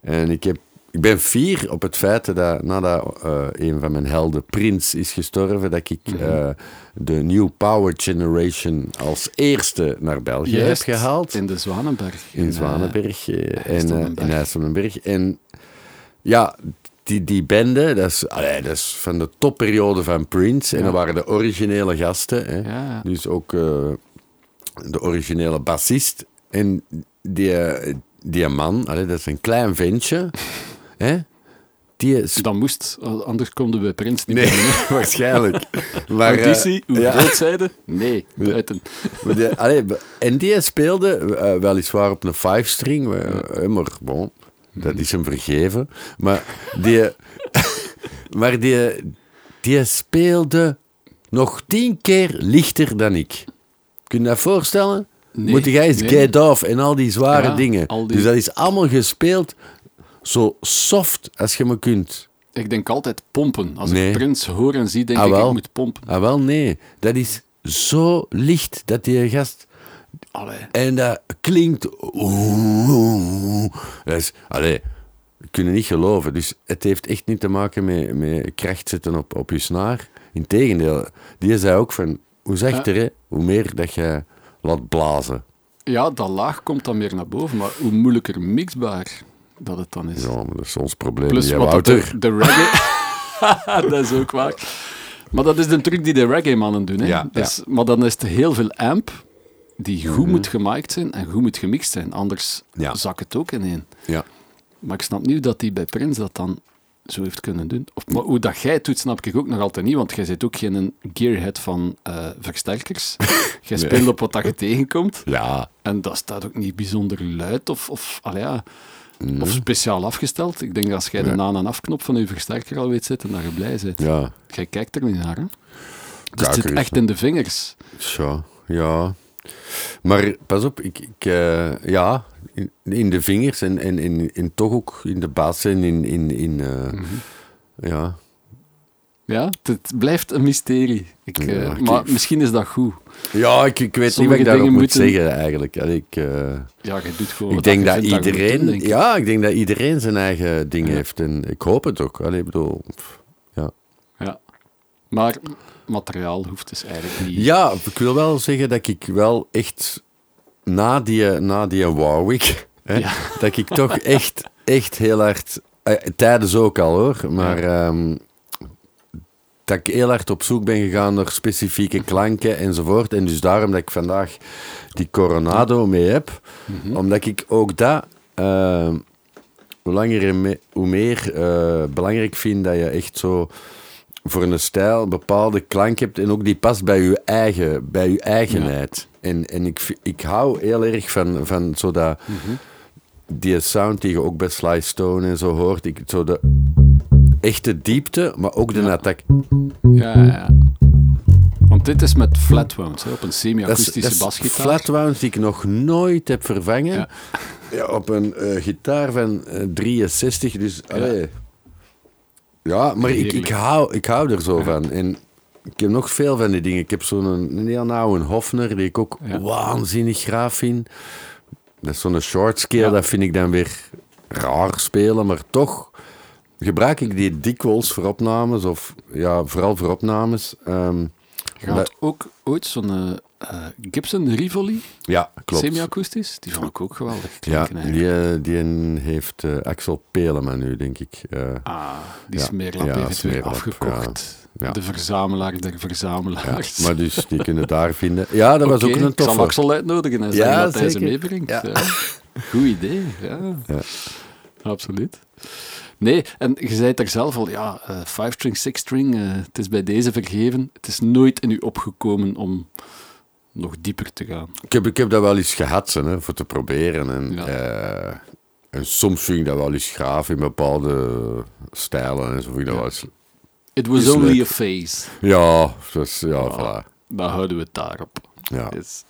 En ik, heb, ik ben fier op het feit dat nadat eh, een van mijn helden, Prins, is gestorven, dat ik Mhm. eh, de New Power Generation als eerste naar België Juist, heb gehaald. In de Zwanenberg. In eh, Zwanenberg eh, en eh, in IJsselmenberg. En ja, die, die bende, dat is, allee, dat is van de topperiode van Prince. En Ja. dat waren de originele gasten. Hè. Ja, ja. Dus ook eh, de originele bassist. En die, die man, allee, dat is een klein ventje. [laughs] hè. Die is... Dat moest, anders konden we Prins niet Nee, binnen. [laughs] waarschijnlijk. [laughs] Maar, eh, Auditie, hoe ja. groot zeiden? Nee, buiten. Maar die, allee, en die speelde eh, weliswaar op een five-string, eh, maar bon, dat is hem vergeven. Maar die, [laughs] maar die, die speelde nog tien keer lichter dan ik. Kun je dat voorstellen? Nee, Moet jij eens nee. Get Off en al die zware Ja, dingen. die- Dus dat is allemaal gespeeld zo soft als je me kunt. Ik denk altijd pompen. Als Nee. ik Prins hoor en zie, denk Ah, ik, ik moet pompen. Ah, wel, nee. Dat is zo licht dat die gast Allee. En dat klinkt... Dat is, allee, we kunnen niet geloven. Dus het heeft echt niet te maken met, met kracht zetten op, op je snaar. Integendeel, die zei ook van... Hoe zachter, hè, hoe meer dat je laat blazen. Ja, dat laag komt dan meer naar boven, maar hoe moeilijker mixbaar dat het dan is. Ja, maar dat is ons probleem. Plus hè, wat de, de reggae... [laughs] dat is ook waar. Maar dat is de truc die de reggae-mannen doen. Hè? Ja, Dus, Maar dan is het heel veel amp die goed Mhm. moet gemiked zijn en goed moet gemixt zijn. Anders Ja. zak het ook ineen. Ja. Maar ik snap niet dat hij bij Prins dat dan zo heeft kunnen doen. Of, maar hoe dat jij het doet, snap ik ook nog altijd niet, want jij zit ook geen gearhead van eh, versterkers. [laughs] jij Nee. speelt op wat dat je tegenkomt. Ja. En dat staat ook niet bijzonder luid of, of, ja, Mhm. of speciaal afgesteld. Ik denk dat als jij de aan- en afknop van je versterker al weet zitten, dat je blij bent. Ja. Jij kijkt er niet naar, hè? Dus het zit echt in de vingers. Tja, ja. Maar pas op, ik, ik, eh, ja, in, in de vingers en, en, en, en toch ook in de bas en in, in, in eh, Mhm. ja. Ja, het, blijft een mysterie. Ik, Ja, ik- maar misschien is dat goed. Ja, ik, ik weet Sommige niet wat ik daarop dingen moet moeten- zeggen eigenlijk. Allee, ik, eh, Ja, je doet gewoon ik denk dat moet iedereen, doen, denk ik. ja, ik denk dat iedereen zijn eigen ding Ja. heeft en ik hoop het ook. Allee, bedoel, ja. Ja. Maar materiaal hoeft dus eigenlijk niet. Ja, ik wil wel zeggen dat ik wel echt na die, na die Warwick, hè, Ja. [laughs] dat ik toch echt, echt heel hard, eh, tijdens ook al hoor, maar ehm, dat ik heel hard op zoek ben gegaan naar specifieke klanken enzovoort. En dus daarom dat ik vandaag die Coronado mee heb, Mhm. omdat ik ook dat, ehm, hoe langer en me- hoe meer eh, belangrijk vind dat je echt zo voor een stijl een bepaalde klank hebt en ook die past bij je eigen, bij je eigenheid. En, en ik, ik hou heel erg van, van zo dat, die sound die je ook bij Sly Stone en zo hoort. Ik, zo de echte diepte, maar ook de Ja. attack. Ja, ja. Want dit is met flatwounds, hè, op een semi-akoestische basgitaar. flatwounds die ik nog nooit heb vervangen. Ja. Op een eh, gitaar van eh, 63. Dus, allee. Ja, maar ik, ik, hou, ik hou er zo van. En ik heb nog veel van die dingen. Ik heb zo'n een heel oude Hofner, die ik ook waanzinnig graag vind. Dat is zo'n short scale, dat vind ik dan weer raar spelen, maar toch gebruik ik die dikwijls voor opnames, of ja, vooral voor opnames. Ehm, Je had ook ooit zo'n eh, Gibson Rivoli, ja, klopt. semi-akoestisch. Die vond ik ook geweldig Ja, klinken die, eh, die heeft eh, Axel Pelema nu, denk ik. Ah, die Ja. Smeerlap Ja, heeft het weer Smeerlap, afgekocht. ja. De verzamelaar der verzamelaars. maar dus, die kunnen daar vinden. Ja, dat was ook een Ik zal toffe. Axel uitnodigen en Ja, zeggen dat hij ze zeker. meebrengt. Goed idee, ja. Absoluut. Nee, en je zei het er zelf al, ja, eh five-string, six-string, eh, het is bij deze vergeven. Het is nooit in u opgekomen om nog dieper te gaan. Ik heb, ik heb dat wel eens gehad, hè, voor te proberen. En, Ja. eh, en soms vind ik dat wel eens graaf in bepaalde stijlen. En zo vind ik dat Ja. wel eens... It was only leuk. a phase. Ja, dus, ja, Ah. voilà. Dan houden we het daarop. Ja. Yes.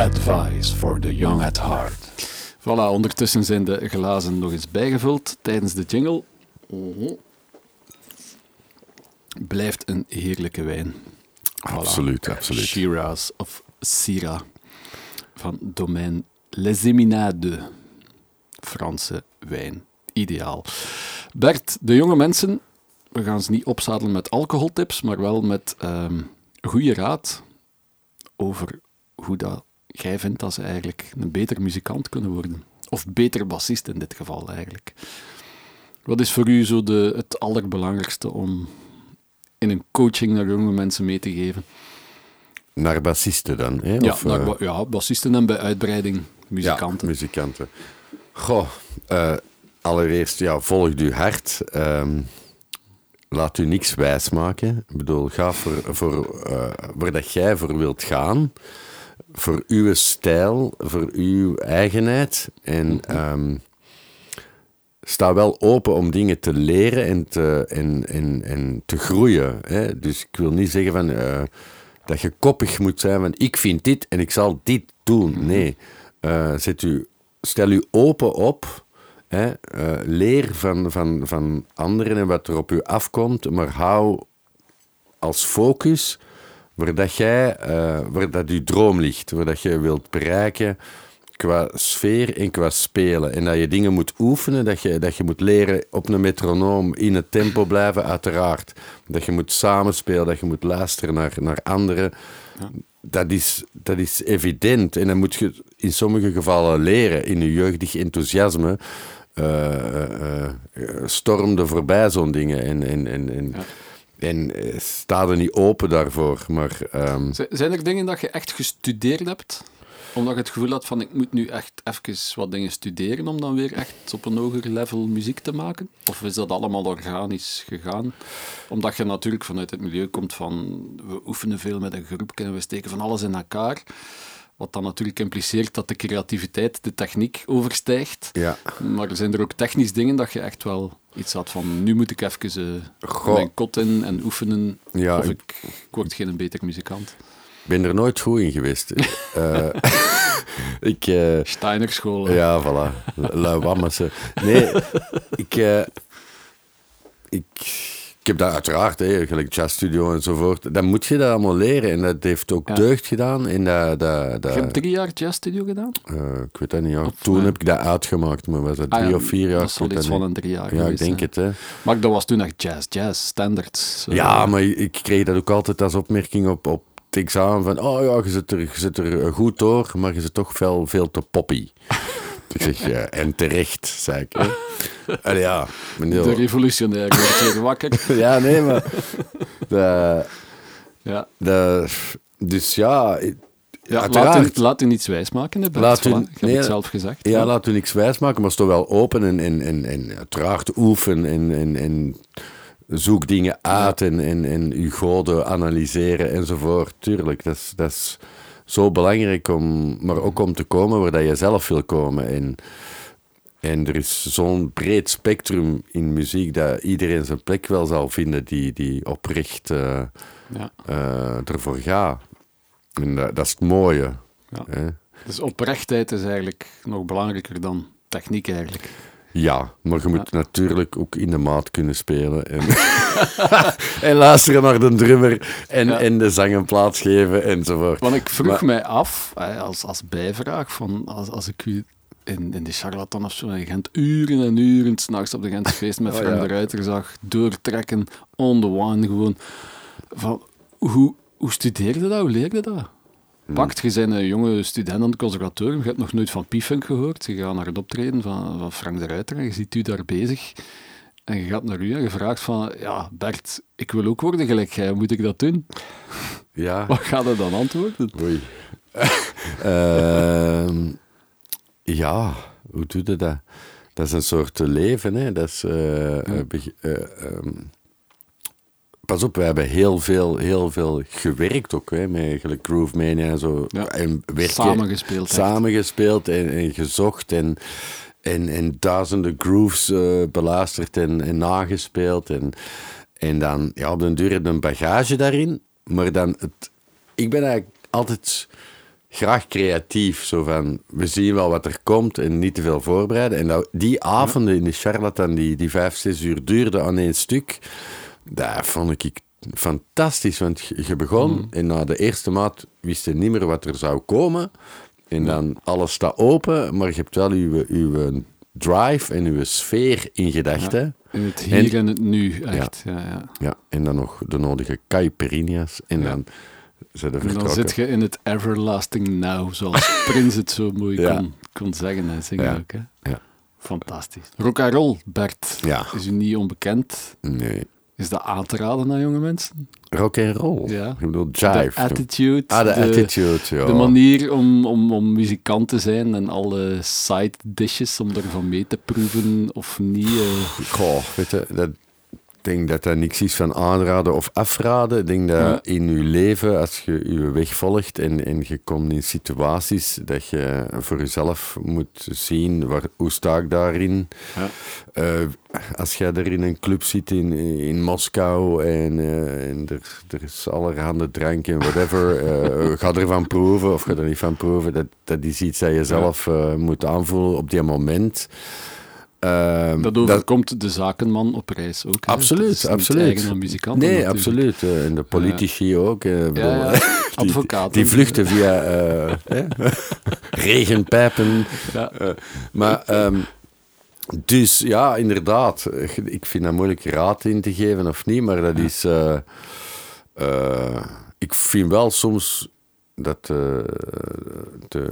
Advice for the young at heart. Voilà, ondertussen zijn de glazen nog eens bijgevuld tijdens de jingle. Blijft een heerlijke wijn. Voilà. Absoluut, absoluut. Shiraz of Syrah van domein Les Eminades. Franse wijn. Ideaal. Bert, de jonge mensen, we gaan ze niet opzadelen met alcoholtips, maar wel met ehm goede raad over hoe dat jij vindt dat ze eigenlijk een beter muzikant kunnen worden. Of beter bassist in dit geval eigenlijk. Wat is voor u zo de, het allerbelangrijkste om in een coaching naar jonge mensen mee te geven? Naar bassisten dan, hè? Ja, Of, naar eh, ja, bassisten en bij uitbreiding muzikanten. Ja, muzikanten. Goh, eh, allereerst, ja, volg uw hart. Ehm, laat u niks wijsmaken. Ik bedoel, ga voor, voor eh, waar dat jij voor wilt gaan. Voor uw stijl, voor uw eigenheid. En ehm, sta wel open om dingen te leren en te, en, en, en te groeien. Hè? Dus ik wil niet zeggen van, eh, dat je koppig moet zijn van ik vind dit en ik zal dit doen. Nee, Eh, zet u, stel u open op Hè? Eh, leer van, van, van anderen en wat er op u afkomt, maar hou als focus waar dat jij, uh, waar dat je droom ligt, waar dat je wilt bereiken qua sfeer en qua spelen. En dat je dingen moet oefenen, dat je, dat je moet leren op een metronoom in het tempo blijven, uiteraard. Dat je moet samenspelen, dat je moet luisteren naar, naar anderen. Ja. Dat, is, dat is evident. En dan moet je in sommige gevallen leren in je jeugdig enthousiasme. Uh, uh, stormde voorbij zo'n dingen. En, en, en, en, ja. En sta er niet open daarvoor. Maar, um... Zijn er dingen dat je echt gestudeerd hebt? Omdat je het gevoel had van ik moet nu echt even wat dingen studeren om dan weer echt op een hoger level muziek te maken? Of is dat allemaal organisch gegaan? Omdat je natuurlijk vanuit het milieu komt van we oefenen veel met een groep en we steken van alles in elkaar. Wat dan natuurlijk impliceert dat de creativiteit de techniek overstijgt. Ja. Maar zijn er ook technisch dingen dat je echt wel iets had van nu moet ik even uh, mijn kot in en oefenen ja, of ik, ik word geen beter muzikant? ben er nooit goed in geweest. uh, [laughs] [laughs] ik, uh, Steiner school. Ja, voilà. Lauwammessen. Nee, ik, ik, ik heb dat uiteraard, hè, gelijk jazzstudio enzovoort. Dan moet je dat allemaal leren. En dat heeft ook ja. deugd gedaan. En dat, dat, dat, je hebt drie jaar jazzstudio gedaan? ik weet dat niet. Ja. Toen heb ik dat uitgemaakt. Maar was dat drie ah, ja, of vier jaar? Dat was iets van een drie jaar Ja, geweest, ik denk hè. het. Hè. Maar dat was toen echt jazz, jazz, standards. Ja, maar ik kreeg dat ook altijd als opmerking op, op het examen van, oh ja, je zit er, je zit er goed door, maar je zit toch veel, veel te poppy. [laughs] ik zeg, ja, en terecht, zei ik. [laughs] En ja, meneer... De revolutionair wordt weer wakker. [laughs] ja, nee, maar... [laughs] De, ja. De, dus ja... Ja, laat, u, laat u niets wijsmaken, hè, laat u, Ik heb het zelf gezegd. Ja, ja, laat u niks wijsmaken, maar sto wel open en, en, en, en uiteraard oefen en, en, en zoek dingen uit en, en, en je goden analyseren enzovoort. Tuurlijk, dat is, dat is zo belangrijk om, maar ook om te komen waar dat je zelf wil komen. En, en er is zo'n breed spectrum in muziek dat iedereen zijn plek wel zal vinden die, die oprecht uh, ja. uh, ervoor gaat. En dat, dat, is het mooie. Ja. Hè? Dus oprechtheid is eigenlijk nog belangrijker dan techniek eigenlijk. Ja, maar je moet natuurlijk ook in de maat kunnen spelen. En, [laughs] en luisteren naar de drummer en, ja. en de zang een plaats geven enzovoort. Want ik vroeg mij af, als, als bijvraag, van als, als ik u in, in de charlatan of zo in Gent uren en uren s'nachts op de Gentse [laughs] feest met oh, ja. ruiter zag, doortrekken, on the one gewoon. Van, hoe, hoe studeerde dat? Hoe leerde dat? Pakt. Je bent een jonge student aan het conservatorium, je hebt nog nooit van P-Funk gehoord. Je gaat naar het optreden van, van Frank de Ruiter en je ziet u daar bezig. En je gaat naar u en je vraagt van, ja, Bert, ik wil ook worden gelijk jij, moet ik dat doen? [laughs] Ja. Wat gaat er dan antwoorden? Oei. uh, [laughs] ja, hoe doe je dat? Dat is een soort leven, hè. Dat is... Uh, ja. um, pas op, we hebben heel veel, heel veel gewerkt ook, hè, met eigenlijk Groove Mania en zo. Ja, en samengespeeld. Samengespeeld en, en, gezocht en, en, en duizenden grooves uh, beluisterd en, en nagespeeld. En, en dan, ja, op den duur een bagage daarin. Maar dan, het, ik ben eigenlijk altijd graag creatief. Zo van, we zien wel wat er komt en niet te veel voorbereiden. En dat, die avonden in de charlatan, die, die vijf, zes uur duurden aan één stuk dat vond ik fantastisch, want je begon mm. en na de eerste maat wist je niet meer wat er zou komen. En dan alles staat open, maar je hebt wel je, drive en je sfeer in gedachten. Ja, in het hier en, het nu, echt. Ja. Ja, ja. en dan nog de nodige caipirinhas. En dan en dan zit je in het everlasting now, zoals [laughs] Prins het zo mooi kon, kon zeggen en zingen ook. Hè? Ja. Fantastisch. Rock and roll, Bert. Is u niet onbekend? Nee. Is dat aan te raden aan jonge mensen? Rock and roll? Ja. Ik bedoel, jive. De attitude. Ah, de, attitude, ja. De manier om, om, om muzikant te zijn en alle side dishes om ervan mee te proeven of niet. Uh... Goh, weet je, dat, denk dat dat niks is van aanraden of afraden. Ik denk dat in je leven, als je je weg volgt en, en je komt in situaties dat je voor jezelf moet zien, waar, hoe sta ik daarin? Ja. Uh, als jij er in een club zit in, in Moskou en, uh, en er, er is allerhande drank en whatever, uh, [laughs] ga ervan proeven of ga er niet van proeven. Dat, dat is iets dat je zelf moet aanvoelen op die moment. Ehm, Dat overkomt de zakenman op reis ook. hè. Absoluut, absoluut. muzikanten Nee, natuurlijk. absoluut. Eh, En de politici ook. eh, bedoel, Ja, ja. die- [laughs] Advocaten. Die, vluchten via eh, [laughs] regenpijpen. Ja. Eh, maar, ehm, dus ja, inderdaad. eh, Ik vind dat moeilijk raad in te geven of niet, maar dat is. eh, eh, ik vind wel soms dat eh, de,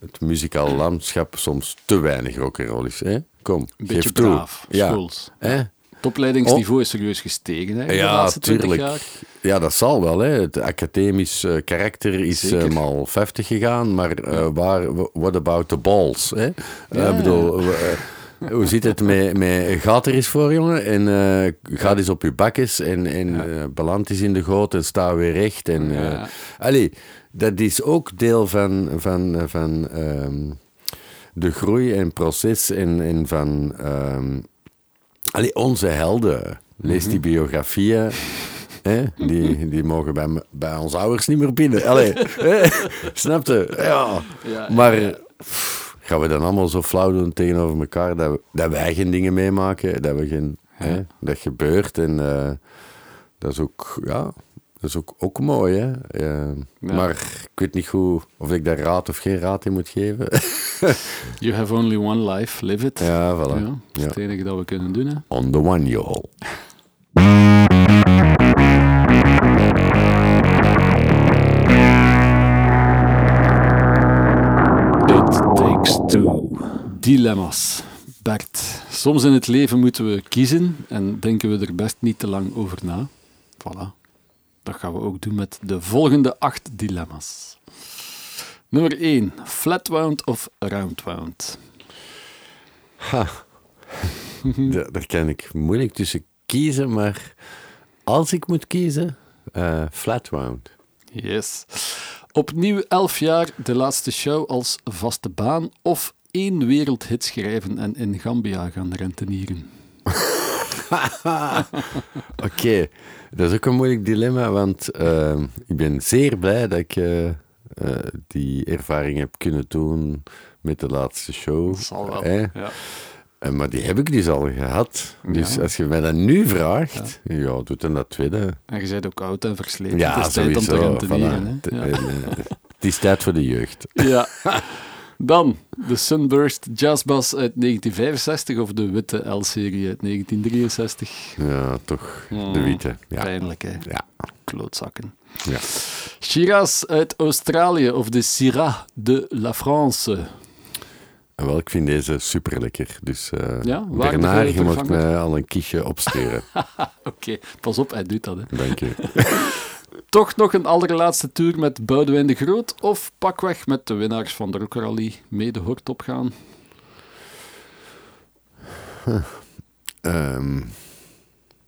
het muzikaal landschap soms te weinig rock'n'roll is. Hè? Kom, Een beetje geef toe. braaf, Ja. schools. Hè? Het opleidingsniveau is serieus gestegen hè, in de Ja, laatste 20 tuurlijk. jaar. Ja, dat zal wel. Hè. Het academisch eh, karakter is Zeker. eh, mal 50 gegaan, maar eh, waar, what about the balls? Hè? Eh, Ja, ik bedoel, hoe zit het met, met gaat er eens voor, jongen? En eh ga eens op je bakjes en, en beland eens in de goot en sta weer recht. En, eh, Ja. allee, dat is ook deel van, van, van ehm, de groei en proces en, en van ehm, allee, onze helden. Lees Mhm. die biografieën. Hè? Die, die mogen bij, bij onze ouders niet meer binnen. Allee, [laughs] hè? Snap je? Ja. Maar pff, gaan we dan allemaal zo flauw doen tegenover elkaar dat, we, dat wij geen dingen meemaken, dat, we geen, hè? dat gebeurt. En eh, dat is ook, ja, dat is ook, ook mooi. Hè? Maar ik weet niet goed of ik daar raad of geen raad in moet geven. [laughs] You have only one life, live it. ja, voilà. Ja, dat is Ja. het enige dat we kunnen doen. Hè. On the one, yo. It takes two. Dilemma's. Bert, soms in het leven moeten we kiezen en denken we er best niet te lang over na. Voilà. Dat gaan we ook doen met de volgende acht dilemma's. Nummer 1. Flatwound of roundwound? Ha. [laughs] Daar, daar kan ik moeilijk tussen kiezen, maar als ik moet kiezen, eh flatwound. Yes. Opnieuw 11 jaar de laatste show als vaste baan of één wereldhit schrijven en in Gambia gaan rentenieren? [laughs] [laughs] Oké, dat is ook een moeilijk dilemma, want eh, ik ben zeer blij dat ik eh, eh, die ervaring heb kunnen doen met de laatste show. Dat zal wel. Hè? Ja. Eh, maar die heb ik dus al gehad. Dus Ja. als je mij dat nu vraagt, ja, doe dan dat tweede. En je bent ook oud en versleten. Ja, het is tijd om te voilà. Ja. eh, het is tijd voor de jeugd. Ja. [laughs] Dan de Sunburst Jazzbass uit 1965 of de witte L-serie uit 1963. Ja, toch de witte. Ja. Pijnlijk, hè? Ja. Klootzakken. Ja. Shiraz uit Australië of de Syrah de la France. En wel, ik vind deze super lekker. Dus eh Ja, Bernard, je vervanger. mij al een kiesje opsturen. [laughs] Oké, pas op, hij doet dat. Hè. Dank je. [laughs] Toch nog een allerlaatste tour met Boudewijn de Groot of pakweg met de winnaars van de Rock Rally mee de hort opgaan? Ehm,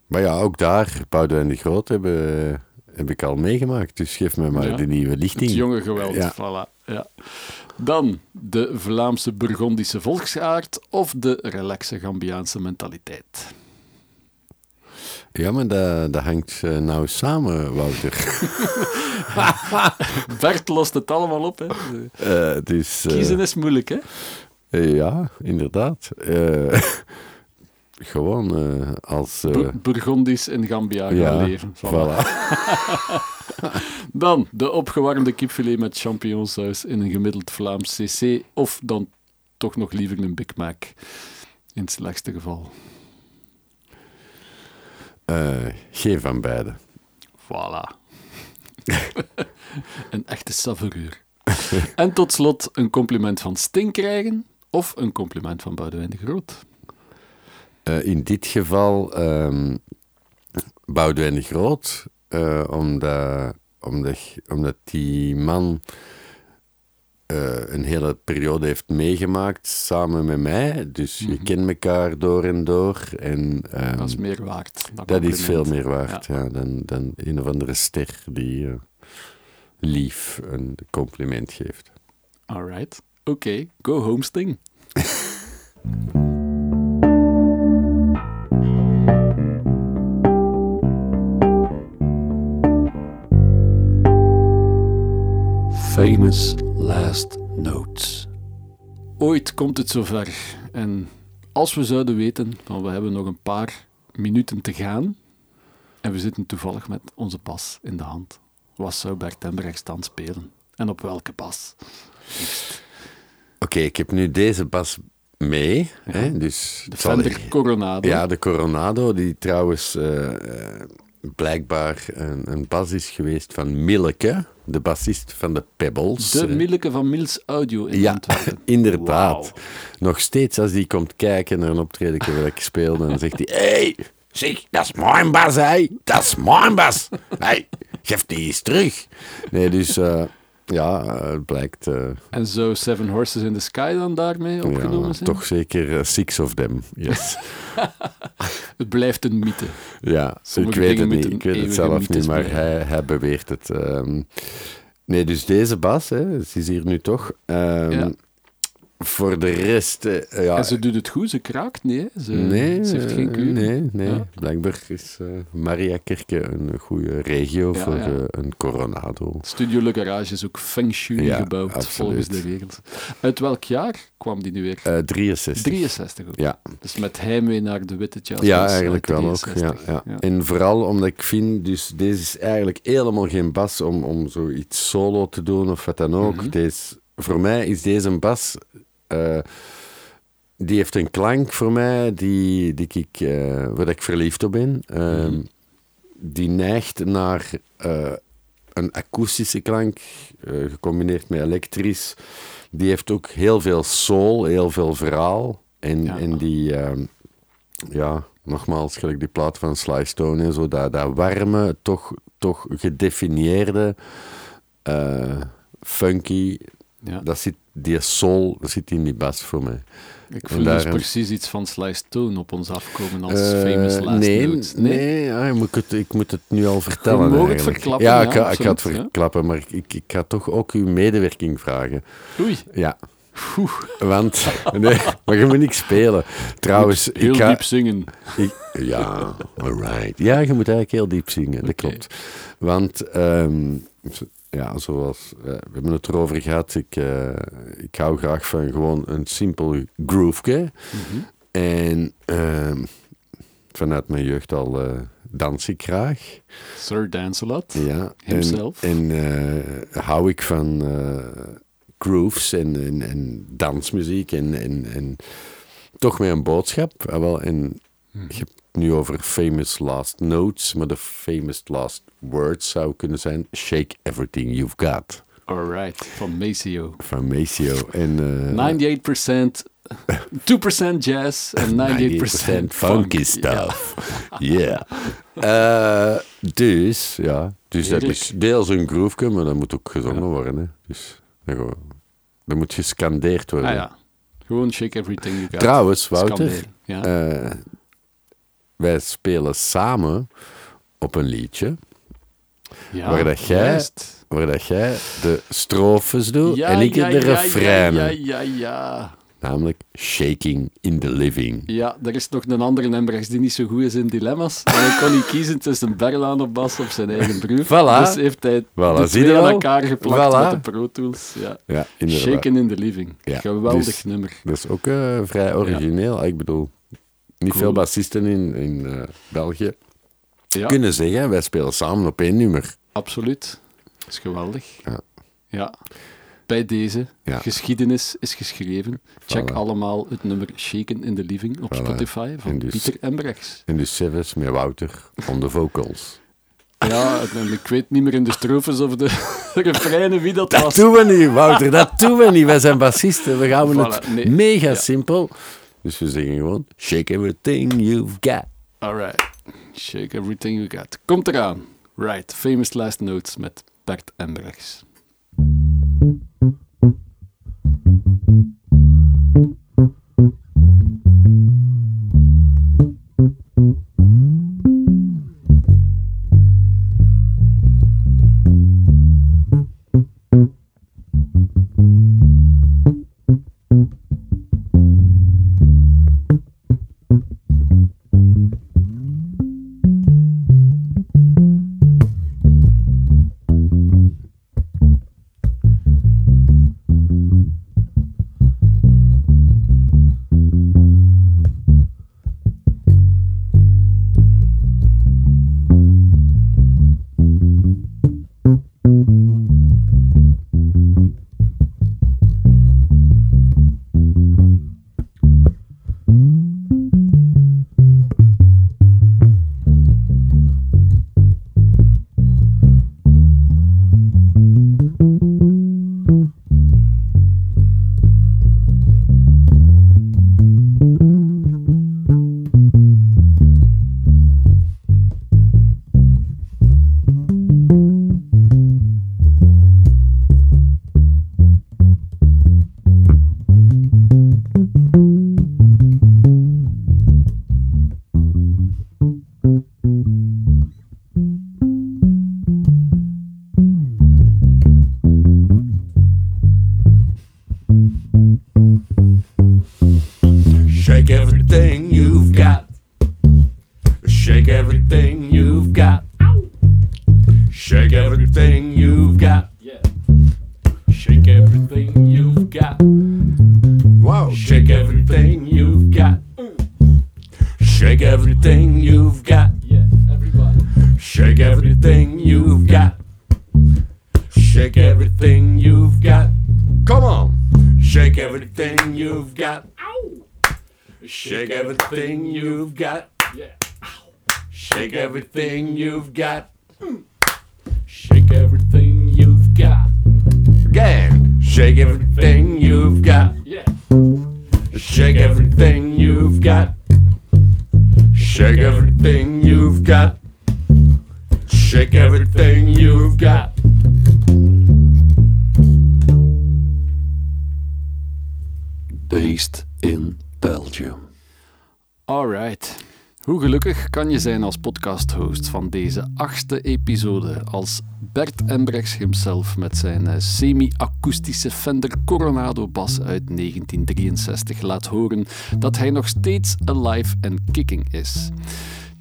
maar ja, ook daar, Boudewijn de Groot, hebben, heb ik al meegemaakt. Dus geef me maar Ja. de nieuwe lichting. Het jonge geweld, Ja. voilà. Ja. Dan de Vlaamse Burgondische volksaard of de relaxe Gambiaanse mentaliteit. Ja, maar dat, dat hangt eh, nou samen, Wouter. [laughs] Bert lost het allemaal op. Hè. Eh, dus, eh, Kiezen is moeilijk, hè? ja, inderdaad. [laughs] Gewoon als... Bur- Burgondisch in Gambia gaan ja, leven. Voilà. voilà. [laughs] Dan de opgewarmde kipfilet met champignonsaus in een gemiddeld Vlaams cc. Of dan toch nog liever een Big Mac. In het slechtste geval. Eh, geen van beide. Voilà. [laughs] een echte savoureur. en tot slot een compliment van Sting krijgen of een compliment van Boudewijn de Groot. Eh, in dit geval ehm Boudewijn de Groot, eh, omdat, omdat, omdat die man een hele periode heeft meegemaakt samen met mij. Dus je Mhm. kent elkaar door en door. En, ehm, Dat is meer waard. dat is veel meer waard ja. dan, dan een of andere ster die eh, lief een compliment geeft. Alright. Oké, go home Sting. Famous last notes. Ooit komt het zover en Als we zouden weten van we hebben nog een paar minuten te gaan en we zitten toevallig met onze bas in de hand, wat zou Bert Embrechts dan spelen? En op welke bas? Oké, ik heb nu deze bas mee. Hè, dus De Fender er- Coronado. Ja, de Coronado, die trouwens eh, eh, blijkbaar een, een bas is geweest van Milleke, de bassist van de Pebbles. De Eh, Milleke van Mills Audio in Ja, [laughs] inderdaad. Nog steeds als die komt kijken naar een optreden waar ik speelde, dan zegt hij: hey, zeg, dat is mijn bas, hé. Dat is mijn bas. hey, geef die eens terug. Nee, dus eh, ja, eh, het blijkt. eh, En zou Seven Horses in the Sky dan daarmee opgenomen ja, zijn? toch zeker eh, six of them. Yes. [laughs] Het blijft een mythe. Ja, Sommige ik weet het niet. Ik weet het zelf niet, maar hij, hij beweert het. ehm. nee, dus deze bas, hè, is hier nu toch. ehm, Ja. Voor de rest, eh, ja. En ze doet het goed, ze kraakt niet. Ze, nee, ze heeft geen kleur. Nee, nee. Ja. Blijkbaar is eh Maria Kerke een goede regio Ja, voor ja. eh, een Coronado. Studio Le Garage is ook feng shui gebouwd, absoluut. volgens de regels. Uit welk jaar kwam die nu weer? Eh 63. 63 ook. Ja. Dus met heimwee naar de witte jazz. Ja, eigenlijk wel ook. 63. Ja, ja. En vooral omdat ik vind, dus deze is eigenlijk helemaal geen bas om, om zoiets solo te doen of wat dan ook. Mhm. deze, voor mij is deze een bas, eh, die heeft een klank voor mij die, die ik, eh, waar ik verliefd op ben. Ehm, Mhm. Die neigt naar eh, een akoestische klank, gecombineerd met elektrisch. Die heeft ook heel veel soul, heel veel verhaal. En, Ja. en die, ehm, ja, nogmaals, gelijk die plaat van Sly Stone en zo, dat, dat warme, toch, toch gedefinieerde, funky, Ja. dat zit, die soul dat zit in die bas voor mij. Ik voel dus precies iets van Sly Stone op ons afkomen als Eh, famous last nee, notes. Nee, ah, ik, moet het, ik moet het nu al vertellen. mag het eigenlijk. verklappen, Ja, ja, ik, ga, ik ga het ja. verklappen, maar ik, ik ga toch ook uw medewerking vragen. Oei, Ja. Want, nee, maar je moet niks spelen. Trouwens, heel ik ga, diep zingen. ik- ja, alright. Ja, je moet eigenlijk heel diep zingen, dat klopt. Want, ehm, ja, zoals, eh, we hebben het erover gehad, ik, eh, ik hou graag van gewoon een simpel groove. Mhm. En ehm, vanuit mijn jeugd al eh, dans ik graag. Sir Dancelot. Ja, Himself. En, en hou ik van grooves en, en, en dansmuziek en, en, en toch met een boodschap. Ah, wel, en Mhm. je het nu over famous last notes, maar de famous last words zou kunnen zijn Shake everything you've got Alright, van Maceo. van Maceo. En, eh, 98%, 2% [laughs] jazz en 98% 98% funky stuff. [laughs] Yeah. Eh, dus, ja. Dus dat is deels een groove, maar dat moet ook gezongen worden. Hè. Dus dat, moet gescandeerd Ja. worden. Ah ja, gewoon shake everything you got. Trouwens, Wouter, Ja. eh, wij spelen samen op een liedje ja, waar dat jij- waar dat jij de strofes doet Ja, en ik ja, de ja, refreinen. Ja, ja, ja. Namelijk Shaking in the Living. Ja, er is nog een andere Embrechts die niet zo goed is in dilemma's. En hij kon niet kiezen tussen Berlaan op bas of zijn eigen broer. Voilà. Dus heeft hij Voilà, de twee aan elkaar geplakt Voilà. met de Pro Tools. Ja. Shaken in the Living. Geweldig dus- nummer. Dat is ook eh, vrij origineel. Ik bedoel, niet Cool. veel bassisten in, in eh, België Ja, kunnen zeggen, wij spelen samen op één nummer. absoluut. Dat is geweldig. Ja. Ja. Bij deze, Ja. geschiedenis is geschreven. Check Voilà. allemaal het nummer Shaken in the Living op Voilà. Spotify van En dus- Pieter Embrechts. En dus Seves met Wouter on de vocals. Ja, en ik weet niet meer in de strofes of de [laughs] refreinen wie dat, Dat was. doen we niet, Wouter. Dat doen we niet. Wij zijn bassisten. We gaan Voilà, het nee. mega Ja. simpel. Dus we zeggen gewoon, shake everything you've got. Alright. Shake everything you got. Komt eraan. Right. Famous Last Notes met Bert Embrechts. Shake everything you've got. Again. Shake everything you've got. Yeah. Shake everything you've got. Shake everything you've got. Shake everything you've got. Based in Belgium. Alright. Hoe gelukkig kan je zijn als podcast-host van deze achtste episode als Bert Embrechts himself met zijn eh, semi-akoestische Fender Coronado bas uit 1963 laat horen dat hij nog steeds alive en kicking is.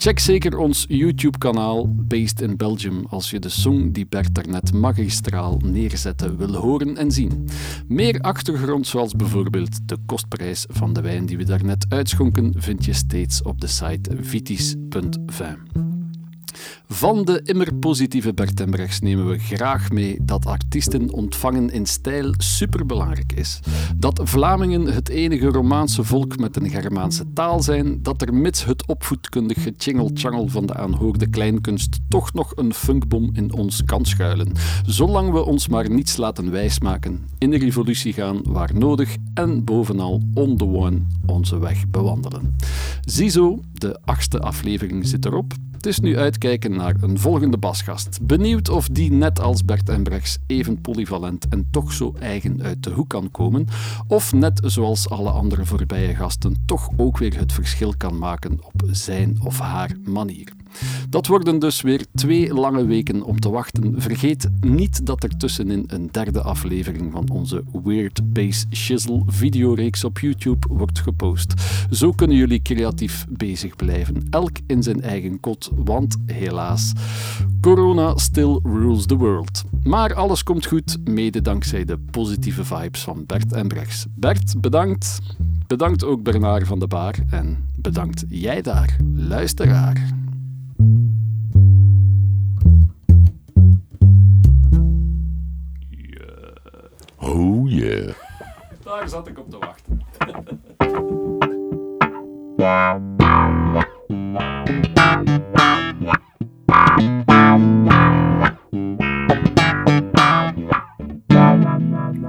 Check zeker ons YouTube-kanaal Based in Belgium als je de song die Bert daarnet magistraal neerzette wil horen en zien. Meer achtergrond, zoals bijvoorbeeld de kostprijs van de wijn die we daarnet uitschonken, vind je steeds op de site vitis.vin. Van de immer positieve Bert Embrechts nemen we graag mee dat artiesten ontvangen in stijl superbelangrijk is. Dat Vlamingen het enige Romaanse volk met een Germaanse taal zijn, dat er mits het opvoedkundig getjingel-tjangel van de aanhoorde kleinkunst toch nog een funkbom in ons kan schuilen. Zolang we ons maar niets laten wijsmaken, in de revolutie gaan waar nodig en bovenal on the one onze weg bewandelen. Ziezo, de achtste aflevering zit erop. Het is nu uitkijken naar een volgende basgast. Benieuwd of die net als Bert Embrechts even polyvalent en toch zo eigen uit de hoek kan komen, of net zoals alle andere voorbije gasten toch ook weer het verschil kan maken op zijn of haar manier. Dat worden dus weer twee lange weken om te wachten. Vergeet niet dat er tussenin een derde aflevering van onze Weird Bass Shizzle videoreeks op YouTube wordt gepost. Zo kunnen jullie creatief bezig blijven, elk in zijn eigen kot, want helaas, corona still rules the world. Maar alles komt goed, mede dankzij de positieve vibes van Bert en Brechts. Bert, bedankt. Bedankt ook Bernard van de Baar en bedankt jij daar, luisteraar. Oh yeah. Daar zat ik op te wachten.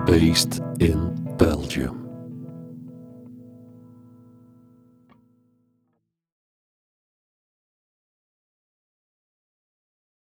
Based